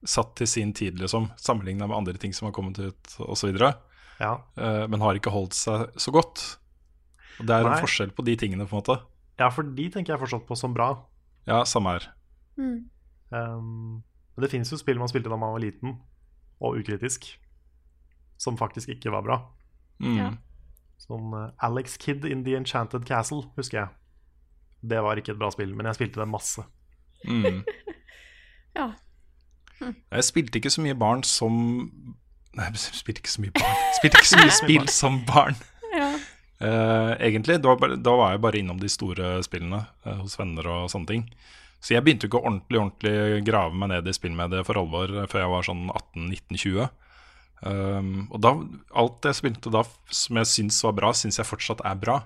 satt til sin tid, liksom, sammenligna med andre ting som har kommet ut osv., Ja. uh, men har ikke holdt seg så godt. Og Det er Nei. en forskjell på de tingene, på en måte. ja, for de tenker jeg fortsatt på som bra. Ja, samme her. Mm. Um, men det finnes jo spill man spilte da man var liten, og ukritisk, som faktisk ikke var bra. Mm. Ja. Sånn eh, Alex Kid in The Enchanted Castle, husker jeg. Det var ikke et bra spill, men jeg spilte det masse. Mm. Ja. Jeg spilte ikke så mye barn som Nei, jeg spilte ikke så mye barn. Spilte ikke så mye spill som barn. ja. Eh, egentlig. Da var, da var jeg bare innom de store spillene uh, hos venner og sånne ting. Så jeg begynte ikke å ordentlig ordentlig grave meg ned i spillmediet for alvor eh, før jeg var sånn 18-19-20. Um, og da, alt jeg spilte da som jeg syns var bra, syns jeg fortsatt er bra.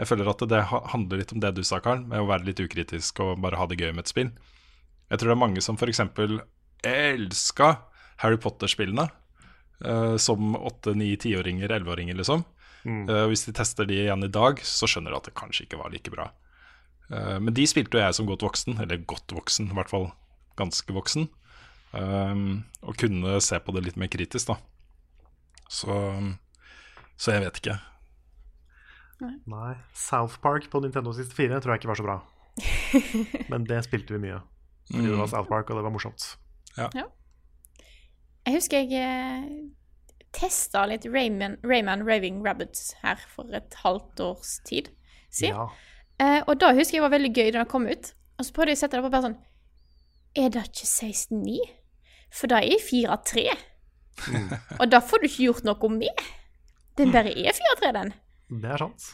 Jeg føler at det handler litt om det du sa, Karl, med å være litt ukritisk og bare ha det gøy med et spill. Jeg tror det er mange som f.eks. elska Harry Potter-spillene Uh, som åtte-, ni-, tiåringer, elleveåringer, liksom. Eh, hvis de tester de igjen i dag, så skjønner de at det kanskje ikke var like bra. Uh, men de spilte jo jeg som godt voksen, eller godt voksen, i hvert fall ganske voksen. eh, og kunne se på det litt mer kritisk, da. Så, så jeg vet ikke. Nei. South Park på Nintendo 64 tror jeg ikke var så bra. Men det spilte vi mye. Fordi det var South Park, og det var morsomt. Ja Jeg husker jeg eh, testa litt Rayman, Rayman Raving Rabbits her for et halvt års tid siden. Ja. Eh, og da husker jeg var veldig gøy da det kom ut. Og så prøvde jeg å sette det på bare sånn Er det ikke 16.9? For da er jeg 4.3. og da får du ikke gjort noe med. Den bare er 4.3, den. Det er sant.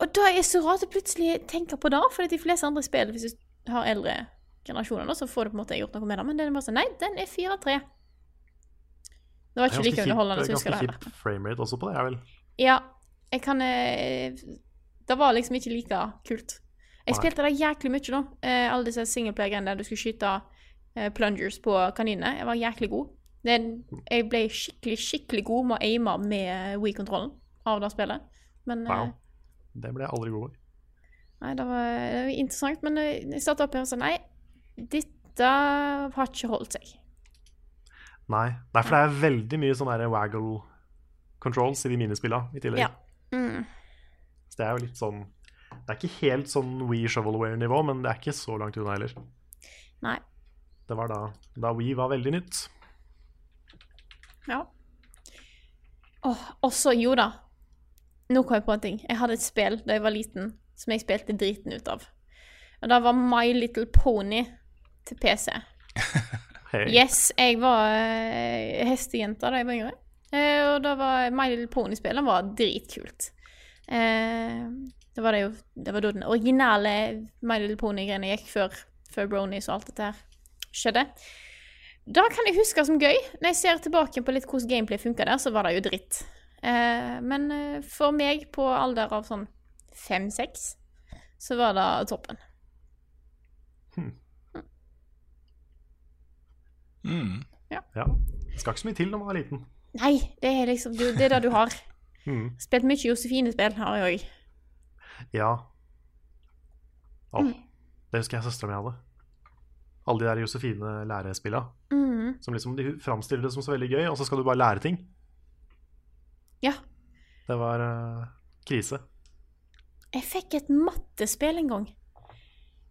Og da er det så rart å plutselig tenke på det, for de fleste andre spill, hvis du har eldre generasjoner, da, så får du på en måte gjort noe med det. Men den er bare sånn Nei, den er 4-3. Det var ikke like underholdende som jeg husker ganske det. kjip framerate også på det, jeg vel. Ja, jeg kan eh, Det var liksom ikke like kult. Jeg spilte det jæklig mye, da. Eh, alle disse singleplayer-greiene der du skulle skyte eh, plungers på kaninene. Jeg var jæklig god. Jeg ble skikkelig, skikkelig god med å aime med Wii-kontrollen av det spillet. Men eh, Wow. Det ble jeg aldri god i. Nei, det var, det var interessant, men eh, jeg satt opp her og sa nei, dette har ikke holdt seg. Nei. Nei, er det veldig mye sånn waggle controls i de minispillene i tillegg. Ja. Mm. Så det er jo litt sånn Det er ikke helt sånn We Shovelware-nivå, men det er ikke så langt unna heller. Nei. Det var da, da We var veldig nytt. Ja. Oh, også, jo da. Nå kom jeg på en ting. Jeg hadde et spill da jeg var liten, som jeg spilte driten ut av. Og det var My Little Pony til PC. Hey. Yes, jeg var uh, hestejente da jeg var yngre. Uh, og da var My Little Pony-spillet var dritkult. Uh, det var det jo Det var da den originale My Little Pony-greiene gikk før, før Bronies og alt dette her skjedde. Da kan jeg huske som gøy. Når jeg ser tilbake på litt hvordan gameplay funka der, så var det jo dritt. Eh, men eh, for meg på alder av sånn fem-seks, så var det toppen. Mm. Ja. Det skal ikke så mye til når man er liten. Nei, det er liksom du, Det er det du har. Mm. Spilt mye Josefine-spill har jeg òg. Ja. Å, Mm. det husker jeg søstera mi hadde. Alle de der Josefine lærespilla. Mm. Som liksom De framstiller det som så veldig gøy, og så skal du bare lære ting. Ja. Det var uh, krise. Jeg fikk et mattespill en gang.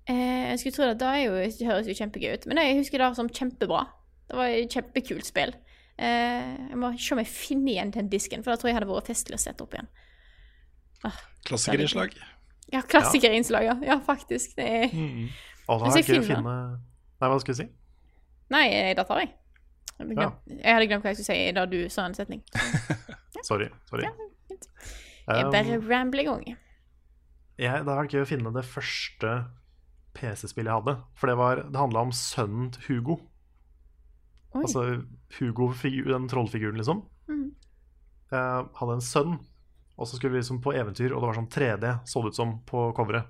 Eh, jeg skulle tro det, det er jo, det høres jo kjempegøy ut, men jeg husker det som kjempebra. Det var et kjempekult spill. Eh, jeg må se om jeg finner igjen den disken, for da tror jeg hadde vært festlig å sette opp igjen. Klassikerinnslag. Ja, klassikerinnslag, ja. Ja, faktisk. Det er Og så Hvis er det gøy å finne Nei, hva skulle du si? Nei, da det tar jeg. Jeg glemt, jeg hadde glemt hva jeg skulle si da du sa en setning. Sorry. sorry. Ja, Jeg Um, bare rambler i gang. jeg, det har vært gøy å finne det første PC-spillet jeg hadde. For det, var, det handla om sønnen til Hugo. Oi. Altså Hugo, den trollfiguren, liksom. Mm. Jeg hadde en sønn, og så skulle vi liksom på eventyr, og det var sånn 3D, så det ut som på coveret.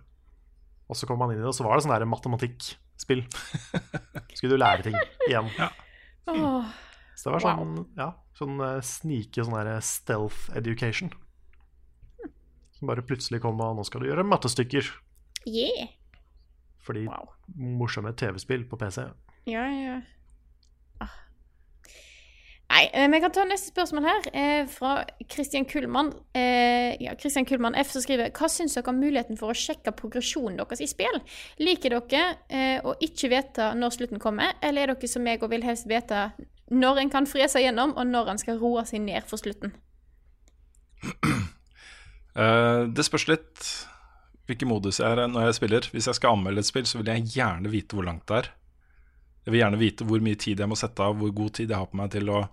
Og så kom man inn i det, og så var det sånn der matematikkspill. Skulle du lære ting igjen. Så det var sånn, ja, sånn eh, snike sånn stealth education. Som bare plutselig kom og nå skal du gjøre mattestykker. yeah. Fordi Wow. morsomme TV-spill på PC. Ja, ja. Nei, eh, vi kan ta neste spørsmål her, eh, fra Christian Kullmann. Eh, ja, Christian Kullmann F som skriver Hva syns dere om muligheten for å sjekke progresjonen deres i spill? Liker dere eh, å ikke vite når slutten kommer, eller er dere som meg og vil helst vite når en kan frese gjennom, og når en skal roe seg ned for slutten? Eh, det spørs litt hvilken modus jeg er når jeg spiller. Hvis jeg skal anmelde et spill, så vil jeg gjerne vite hvor langt det er. Jeg vil gjerne vite hvor mye tid jeg må sette av, hvor god tid jeg har på meg til å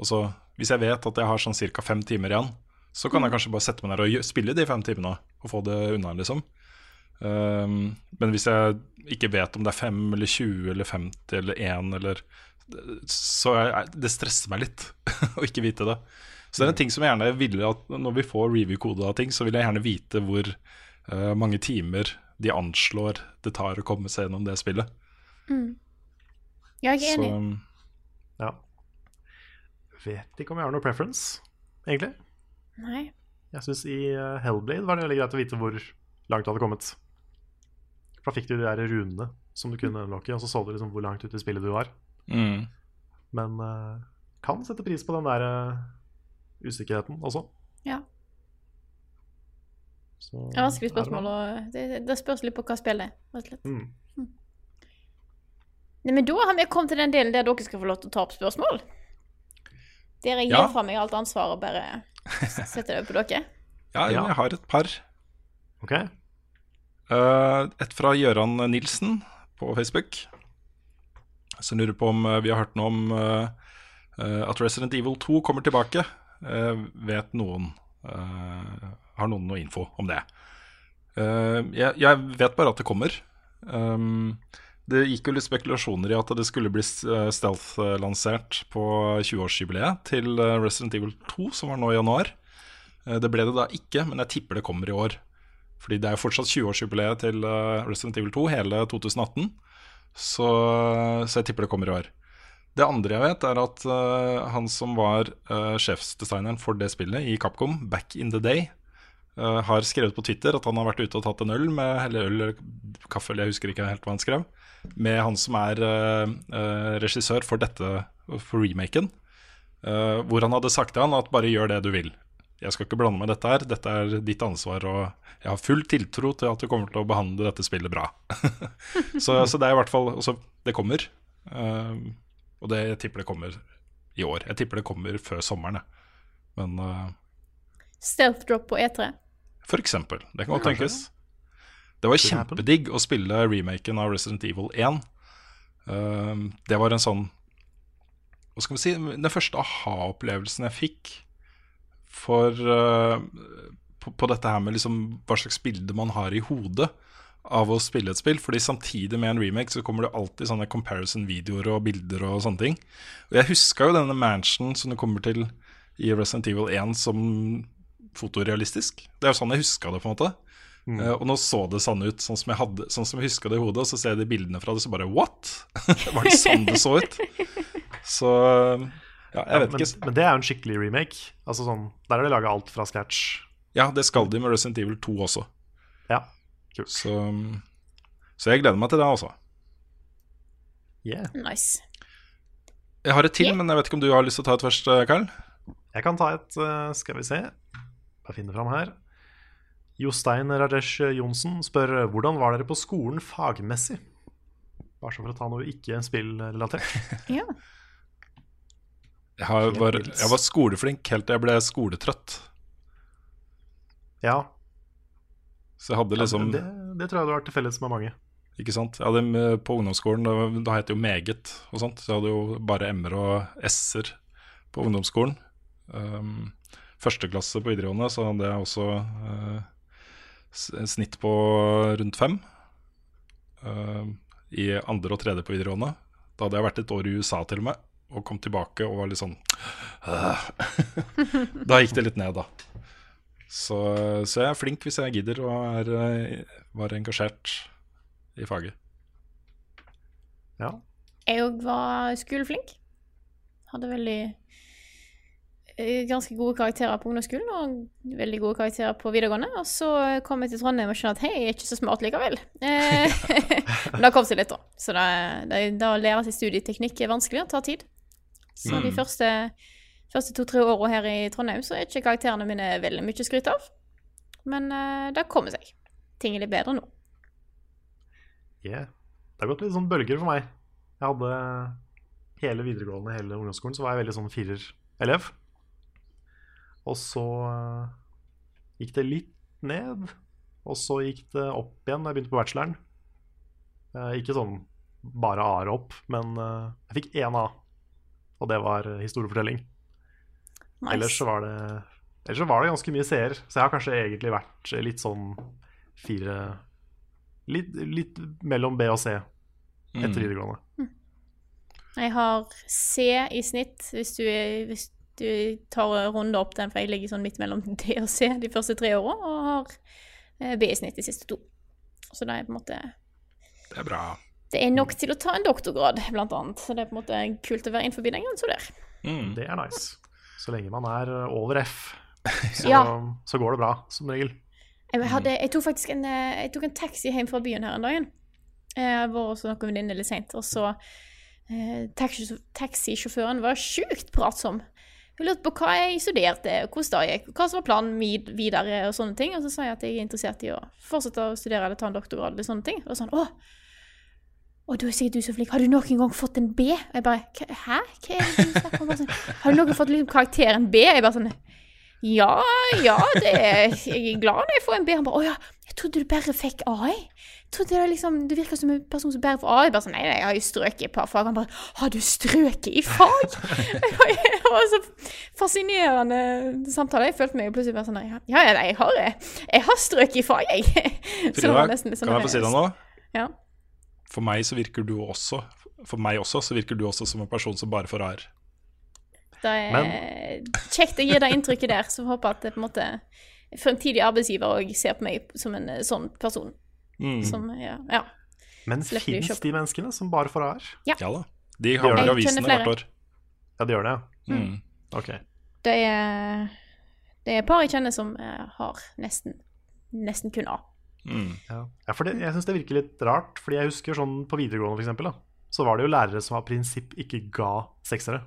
og så, Hvis jeg vet at jeg har sånn ca. fem timer igjen, så kan jeg kanskje bare sette meg ned og spille de fem timene og få det unna, liksom. Um, men hvis jeg ikke vet om det er fem eller 20 eller 50 eller 1 eller Så jeg, det stresser meg litt å ikke vite det. Så det er en ting som jeg gjerne ville at når vi får review-kode av ting, så vil jeg gjerne vite hvor uh, mange timer de anslår det tar å komme seg gjennom det spillet. Ja, jeg er Så enig. Ja. vet ikke om jeg har noe preference, egentlig. Nei. Jeg syns i eh, Hellblade var det veldig greit å vite hvor langt du hadde kommet. For da fikk du de der runene som du kunne unlocke, og så så du liksom hvor langt ute i spillet du var. Mm. Men uh, kan sette pris på den der uh, usikkerheten også. Ja. Så, Det er vanskelig det spørsmål, det, det spørs litt på hva spillet er. rett og slett. Mm. Nei, men da har vi kommet til den delen der dere skal få lov til å ta opp spørsmål. Der jeg Ja. gir fra meg alt ansvaret og bare setter det over på dere. Ja, Ja. jeg har et par. Ok, Uh, et fra Gøran Nilsen på Facebook. Som lurer på om eh, vi har hørt noe om eh, eh, at Resident Evil 2 kommer tilbake. Uh, vet noen eh, Har noen noe info om det? Eh, jeg, jeg vet bare at det kommer. Um, det gikk jo litt spekulasjoner i at det skulle bli eh, stealth-lansert på 20-årsjubileet til eh, Resident Evil 2, som var nå i januar. Eh, Det ble det da ikke, men jeg tipper det kommer i år. Fordi det er jo fortsatt 20-årsjubileet til Resident Evil 2, hele 2018. Så, så jeg tipper det kommer i år. Det andre jeg vet, er at uh, han som var uh, sjefsdesigneren for det spillet i Capcom back in the day, uh, har skrevet på Twitter at han har vært ute og tatt en øl med Eller øl eller kaffe, eller jeg husker ikke helt hva han skrev. Med han som er eh, eh, regissør for dette, for remaken. eh, hvor han hadde sagt til han at bare gjør det du vil. Jeg skal ikke blande meg dette her, dette er ditt ansvar, og jeg har full tiltro til at du kommer til å behandle dette spillet bra. så, så det er i hvert fall altså, Det kommer. og det, jeg tipper det kommer i år. Jeg tipper det kommer før sommeren, jeg. Men uh, Stealth drop på E E3. for eksempel. Det kan godt tenkes. Det var kjempedigg å spille remaken av Resident Evil 1. Um, det var en sånn Hva skal vi si Den første aha-opplevelsen jeg fikk for uh, på, på dette her med liksom hva slags bilde man har i hodet av å spille et spill. Fordi samtidig med en remake så kommer det alltid sånne comparison-videoer og bilder og sånne ting. Og jeg huska jo denne mansion som du kommer til i Resident Evil 1 som fotorealistisk. Det er jo sånn jeg huska det, på en måte. Eh, og nå så det sånn ut, sånn som jeg, hadde, sånn som jeg huska det i hodet. Og så ser jeg de bildene fra det, så bare what? Var det sånn det så ut? Så ja, jeg vet men, ikke. men det er jo en skikkelig remake. Altså sånn, Der har de laga alt fra scratch. Ja, det skal de med Resident Evil 2 også. Ja, kult. Så, så jeg gleder meg til det, altså. Yeah. Nice. Jeg har et til, yeah. men jeg vet ikke om du har lyst til å ta et først, eh, Karl? Jeg kan ta et, eh, skal vi se Bare finne fram her. Jostein Rajesh Johnsen spør hvordan var dere på skolen fagmessig? Bare så for å ta noe ikke spillrelatert. Ja. Jeg, var, jeg var skoleflink helt til jeg ble skoletrøtt. Ja, Så jeg hadde liksom det, det tror jeg du har til felles med mange. Ikke sant? Jeg hadde på ungdomsskolen, da- da het det jo meget og sånt. Så jeg hadde jo bare M-er og S-er på ungdomsskolen. Um, første klasse på videregående så hadde jeg også en snitt på rundt fem. uh, I andre og tredje på videregående. Da hadde jeg vært et år i USA til og med, og kom tilbake og var litt sånn uh. Da gikk det litt ned, da. Så, så jeg er flink hvis jeg gidder og er, eh, var engasjert i faget. Ja. Jeg òg var skoleflink. Hadde veldig eh, ganske gode karakterer på ungdomsskolen og veldig gode karakterer på videregående. Og så kom jeg til Trondheim og skjønte at hei, jeg er ikke så smart likevel. Eh, Men det kom seg litt, da. Så det, det, det å lære seg studieteknikk er vanskelig og tar tid. Så de første, første to-tre åra her i Trondheim så er ikke karakterene mine veldig mye skryt av. Men uh, det kommer seg. Ting er litt bedre nå. Yeah. Det har gått litt sånn bølger for meg. Jeg hadde hele videregående, hele ungdomsskolen, så var jeg veldig sånn firerelev. Og så eh, gikk det litt ned, og så gikk det opp igjen da jeg begynte på bacheloren. Eh, ikke sånn bare A-er opp, men eh, jeg fikk én A, og det var historiefortelling. Nice. Ellers så var det Ellers så var det ganske mye seer, så jeg har kanskje egentlig vært litt sånn fire Litt, litt mellom B og C etter videregående. Jeg har C i snitt, hvis du, er- hvis du tar en runde opp den, for jeg ligger sånn midt mellom D og C de første tre åra, og har eh, B i snitt de siste to. Så det er på en måte Det er bra. Det er nok til å ta en doktorgrad, blant annet. Så det er på en måte kult å være innenfor den grensa der. Mm. Det er nice. Så lenge man er over F, så, Ja. så går det bra, som regel. Jeg, hadde, jeg tok faktisk en, eh, jeg tok en taxi hjem fra byen her en dag. Jeg var hos noen venninner litt seint, og så eh, Taxisjåføren var sjukt pratsom. Hun lurte på hva jeg studerte, hvordan det gikk, hva som var planen min videre og sånne ting. Og så sa jeg at jeg er interessert i å fortsette å studere eller ta en doktorgrad eller sånne ting. Og sånn, å, og er sikkert du så flink. Har du noen gang fått en B? Og jeg bare, «Hva- hæ? Hva er det du snakker Sånn, har du noen gang fått liksom, karakteren B? Jeg bare sånn, ja, ja, det er, jeg er glad når jeg får en B. Han bare, å ja, jeg trodde du bare fikk A. jeg. Trodde det liksom, du virker som en person som bærer for A. Jeg bare sånn, nei, nei, jeg har jo strøket i et par fag. Han bare, har du strøket i fag? det var så fascinerende samtale. Jeg følte meg plutselig bare sånn, ja, ja, nei, jeg har, jeg har strøket i fag, jeg. Så det var nesten litt sånn kan jeg få si deg nå? Ja. For meg så virker du også For meg også så virker du også som en person som bare får A-er. Det er kjekt å gi det inntrykket der, så håper jeg at det på en måte fremtidig arbeidsgiver òg ser på meg som en sånn person. Mm. Som, ja, ja. Men fins de menneskene som bare får AR? Ja. Ja da. De havner det. i avisene hvert år. Ja, de gjør det, ja. Mm. Ok. Det er, det er et par jeg kjenner som eh, har nesten, nesten kun A. Mm. Ja, ja for det, jeg syns det virker litt rart. Fordi jeg husker sånn på videregående, for eksempel, da, så var det jo lærere som av prinsipp ikke ga seksere.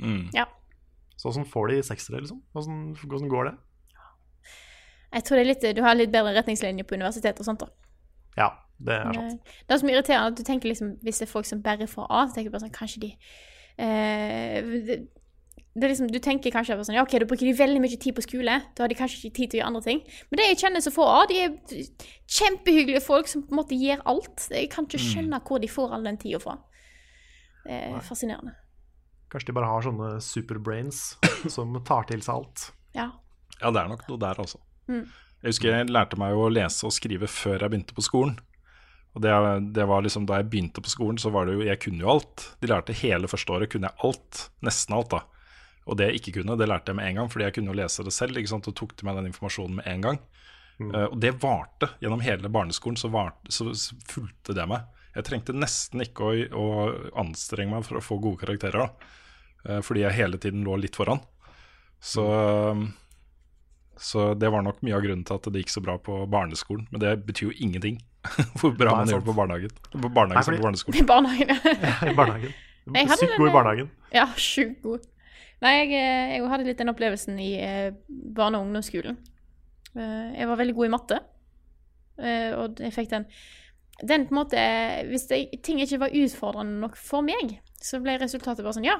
Mm. Ja. Så åssen får de seksere, liksom? Hvordan går det? Jeg tror det er litt, du har litt bedre retningslinjer på universitet og sånt. da. Ja, det er sant. Det er som mye irriterende at du tenker liksom, hvis det er folk som bare får A, så tenker du bare sånn, kanskje de eh, det, det er liksom, Du tenker kanskje sånn, ja ok, da bruker de veldig mye tid på skole, da har de kanskje ikke tid til å gjøre andre ting. Men det jeg kjenner som får A, de er kjempehyggelige folk som på en måte gjør alt. Jeg kan ikke skjønne hvor de får all den tida fra. Det er fascinerende. Kanskje de bare har sånne superbrains som tar til seg alt. Ja. Ja, det er nok noe der, altså. Mm. Jeg husker jeg lærte meg å lese og skrive før jeg begynte på skolen. Og det, det var liksom Da jeg begynte på skolen, så var det jo Jeg kunne jo alt. De lærte hele første året kunne jeg alt. Nesten alt, da. Og det jeg ikke kunne, det lærte jeg med en gang, fordi jeg kunne jo lese det selv. ikke sant, Og tok til meg den informasjonen med en gang. Eh, og det varte. Gjennom hele barneskolen så, varte, så, fulgte det meg. Jeg trengte nesten ikke å, å anstrenge meg for å få gode karakterer, da. Uh, fordi jeg hele tiden lå litt foran. Så så det var nok mye av grunnen til at det gikk så bra på barneskolen. Men det betyr jo ingenting hvor bra man gjør det på barnehagen. På barnehagen Nei, som fordi- på barneskolen. I barnehagen. I barnehagen. Sykt god i eh, barnehagen. Ja, sjukt god. Nei, jeg, eh, jeg hadde litt den opplevelsen i eh, barne- og ungdomsskolen. Eh, Jeg var veldig god i matte, eh, og jeg fikk den Den på en måte Hvis det, ting ikke var utfordrende nok for meg, så ble resultatet bare sånn Ja,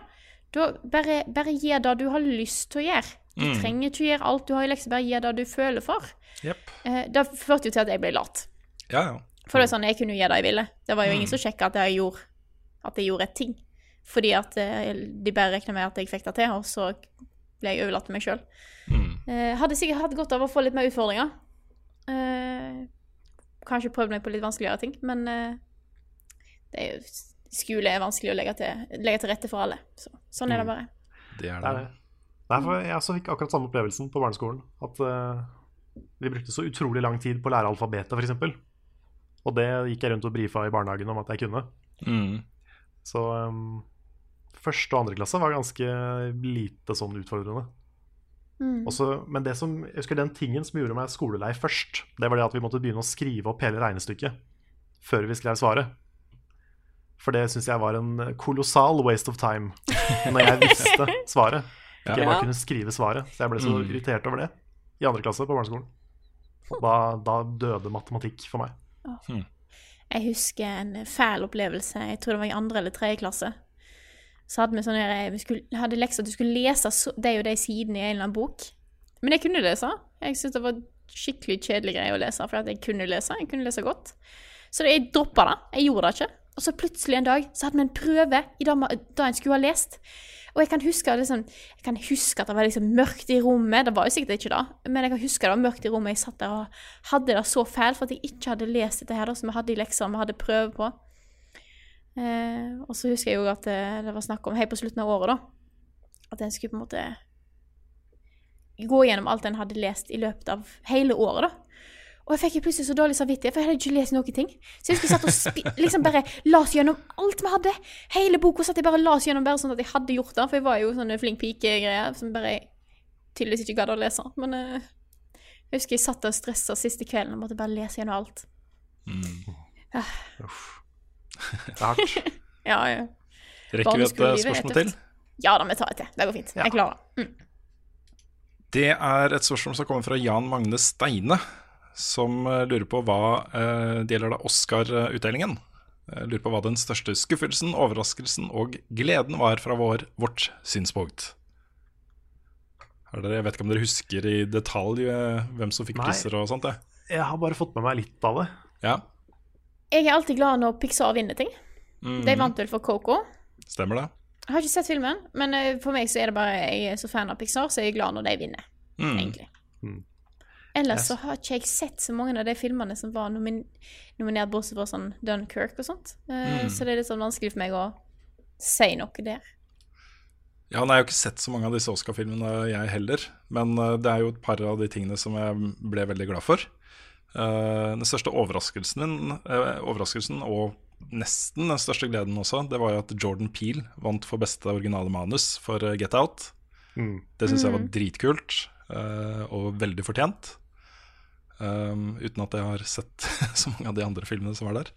da bare, bare gjør det du har lyst til å gjøre. Du Mm. trenger ikke å gjøre alt du har i lekser, bare gjør det du føler for. Yep. Eh, Det førte jo til at jeg ble lat. Ja, ja. For det er sånn, jeg kunne jo gjøre det jeg ville. Det var jo ingen Mm. som sjekka at jeg gjorde at jeg gjorde et ting. Fordi at eh, de bare regna med at jeg fikk det til, og så ble jeg overlatt til meg sjøl. Mm. Eh, hadde sikkert hatt godt av å få litt mer utfordringer. Eh, kanskje prøvd meg på litt vanskeligere ting, men eh, det er jo, skole er vanskelig å legge til, legge til rette for alle. Så, sånn er det Mm. bare. Det er er det. Nei, for jeg også fikk akkurat samme opplevelsen på barneskolen. At uh, vi brukte så utrolig lang tid på å lære alfabetet, f.eks. Og det gikk jeg rundt og brifa i barnehagen om at jeg kunne. Mm. Så um, første og andre klasse var ganske lite sånn utfordrende. Mm. Også, men det som, jeg husker den tingen som gjorde meg skolelei først, det var det at vi måtte begynne å skrive opp hele regnestykket før vi skrev svaret. For det syns jeg var en kolossal waste of time når jeg visste svaret. Ikke jeg Ja. bare kunne skrive svaret. Så jeg ble så Mm. irritert over det i andre klasse på barneskolen. Da, da døde matematikk for meg. Jeg husker en fæl opplevelse. Jeg tror det var i andre eller tredje klasse. Så hadde vi sånn vi skulle, hadde lekser at du skulle lese de og de sidene i en eller annen bok. Men jeg kunne lese. Jeg syntes det var skikkelig kjedelig greie å lese, for at jeg kunne lese. Jeg kunne lese godt. Så jeg droppa det. Jeg gjorde det ikke. Og så plutselig en dag så hadde vi en prøve i det en skulle ha lest. Og jeg kan huske, liksom, jeg kan huske at det var liksom mørkt i rommet. Det var jo sikkert ikke det, men jeg kan huske det var mørkt i rommet. Jeg satt der og hadde det så fælt for at jeg ikke hadde lest dette her da, som vi hadde i lekser vi hadde prøve på. Eh, og så husker jeg jo at det, det var snakk om helt på slutten av året, da. At en skulle på en måte gå gjennom alt en hadde lest i løpet av hele året, da. Og jeg fikk plutselig så dårlig samvittighet, for jeg hadde ikke lest noen ting. Så jeg husker jeg satt og liksom bare las gjennom alt vi hadde. Hele boka satt jeg bare og las gjennom bare sånn at jeg hadde gjort det, for jeg var jo sånne flink pike-greier som bare tydeligvis ikke gadd å lese. Men uh, jeg husker jeg satt og stressa siste kvelden og måtte bare lese gjennom alt. Det er hardt. Ja, ja. Rekker vi et eh, spørsmål til? Ja da, vi tar et til. Det går fint. Jeg klarer det. Mm. Det er et spørsmål som kommer fra Jan Magne Steine, som eh, lurer på hva eh, det gjelder da Oscar-utdelingen. Eh, Lurer på hva den største skuffelsen, overraskelsen og gleden var fra vår, vårt synspunkt. Jeg vet ikke om dere husker i detalj hvem som fikk Nei. priser og sånt? Det. Jeg har bare fått med meg litt av det. Ja, Jeg er alltid glad når Pixar vinner ting. Mm. De vant vel for Coco. stemmer det? Jeg har ikke sett filmen, men for meg så er det bare jeg er så fan av Pixar, så jeg er glad når de vinner, Mm. egentlig. Mm. Ellers Yes. så har ikke jeg sett så mange av de filmene som var nomin nominert, bortsett fra sånn Dunkerque og sånt. Uh, Mm. Så det er litt sånn vanskelig for meg å si noe der. Ja, nei, Jeg har ikke sett så mange av disse Oscar-filmene, jeg heller. Men uh, det er jo et par av de tingene som jeg ble veldig glad for. Uh, den største overraskelsen min, overraskelsen og nesten den største gleden også, det var jo at Jordan Peel vant for beste originale manus for Get Out. Mm. Det syns jeg var Mm. dritkult, og veldig fortjent. Um, uten at jeg har sett så mange av de andre filmene som var der.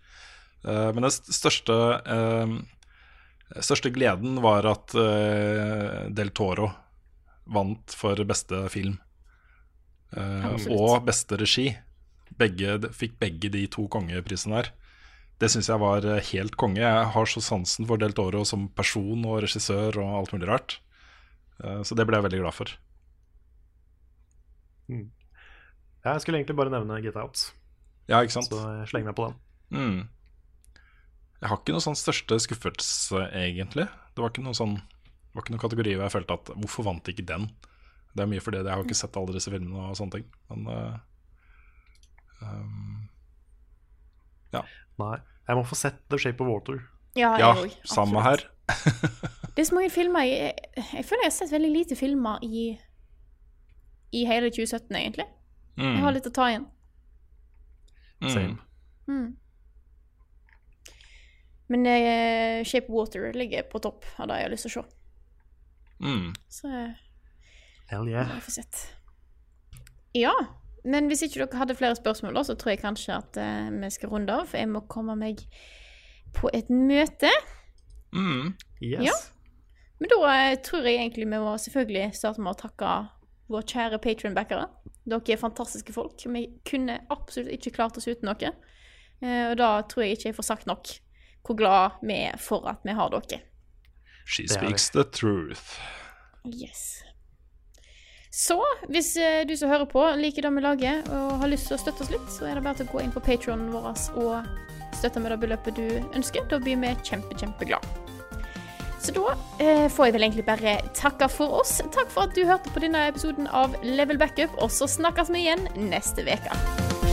Uh, men den største, uh, største gleden var at uh, Del Toro vant for beste film. Eh, og beste regi. Begge, fikk begge de to kongeprisene der. Det syns jeg var eh, helt konge. Jeg har så sansen for Del Toro som person og regissør og alt mulig rart. Eh, Så det ble jeg veldig glad for. Jeg skulle egentlig bare nevne Get Out, Ja, ikke sant? så jeg slenger meg på den. Mm. Jeg har ikke noe sånn største skuffelse, egentlig. Det var ikke noen sånn Det var ikke noen kategori hvor jeg følte at hvorfor vant ikke den? Det er mye fordi jeg har ikke sett alle disse filmene og sånne ting. Men uh, um, Nei. Jeg må få sett The Shape of Water. Ja, Ja, jeg òg. samme her. Det er så mange filmer jeg, jeg føler jeg har sett veldig lite filmer i i hele 2017, egentlig. Mm. Jeg har litt å ta igjen. Mm. Same. Mm. Men uh, Shape Water ligger på topp av det jeg har lyst til å se. Mm. Så eh, Hell yeah. Vi får sett. Ja. Men hvis ikke dere hadde flere spørsmål, da, så tror jeg kanskje at uh, vi skal runde av. For jeg må komme meg på et møte. Mm. Yes. Ja. Men da uh, tror jeg egentlig vi må selvfølgelig starte med å takke våre kjære patronbackere. Dere er fantastiske folk. Vi kunne absolutt ikke klart oss uten dere. Eh, og da tror jeg ikke jeg får sagt nok hvor glad vi er for at vi har dere. She speaks the truth. Yes. Så hvis eh, du som hører på liker det vi lager og har lyst til å støtte oss litt, så er det bare til å gå inn på patronen vår og støtte med det beløpet du ønsker. Da blir vi kjempe, kjempeglad. Så da eh, får jeg vel egentlig bare takke for oss. Takk for at du hørte på denne episoden av Level Backup, og så snakkes vi igjen neste uke.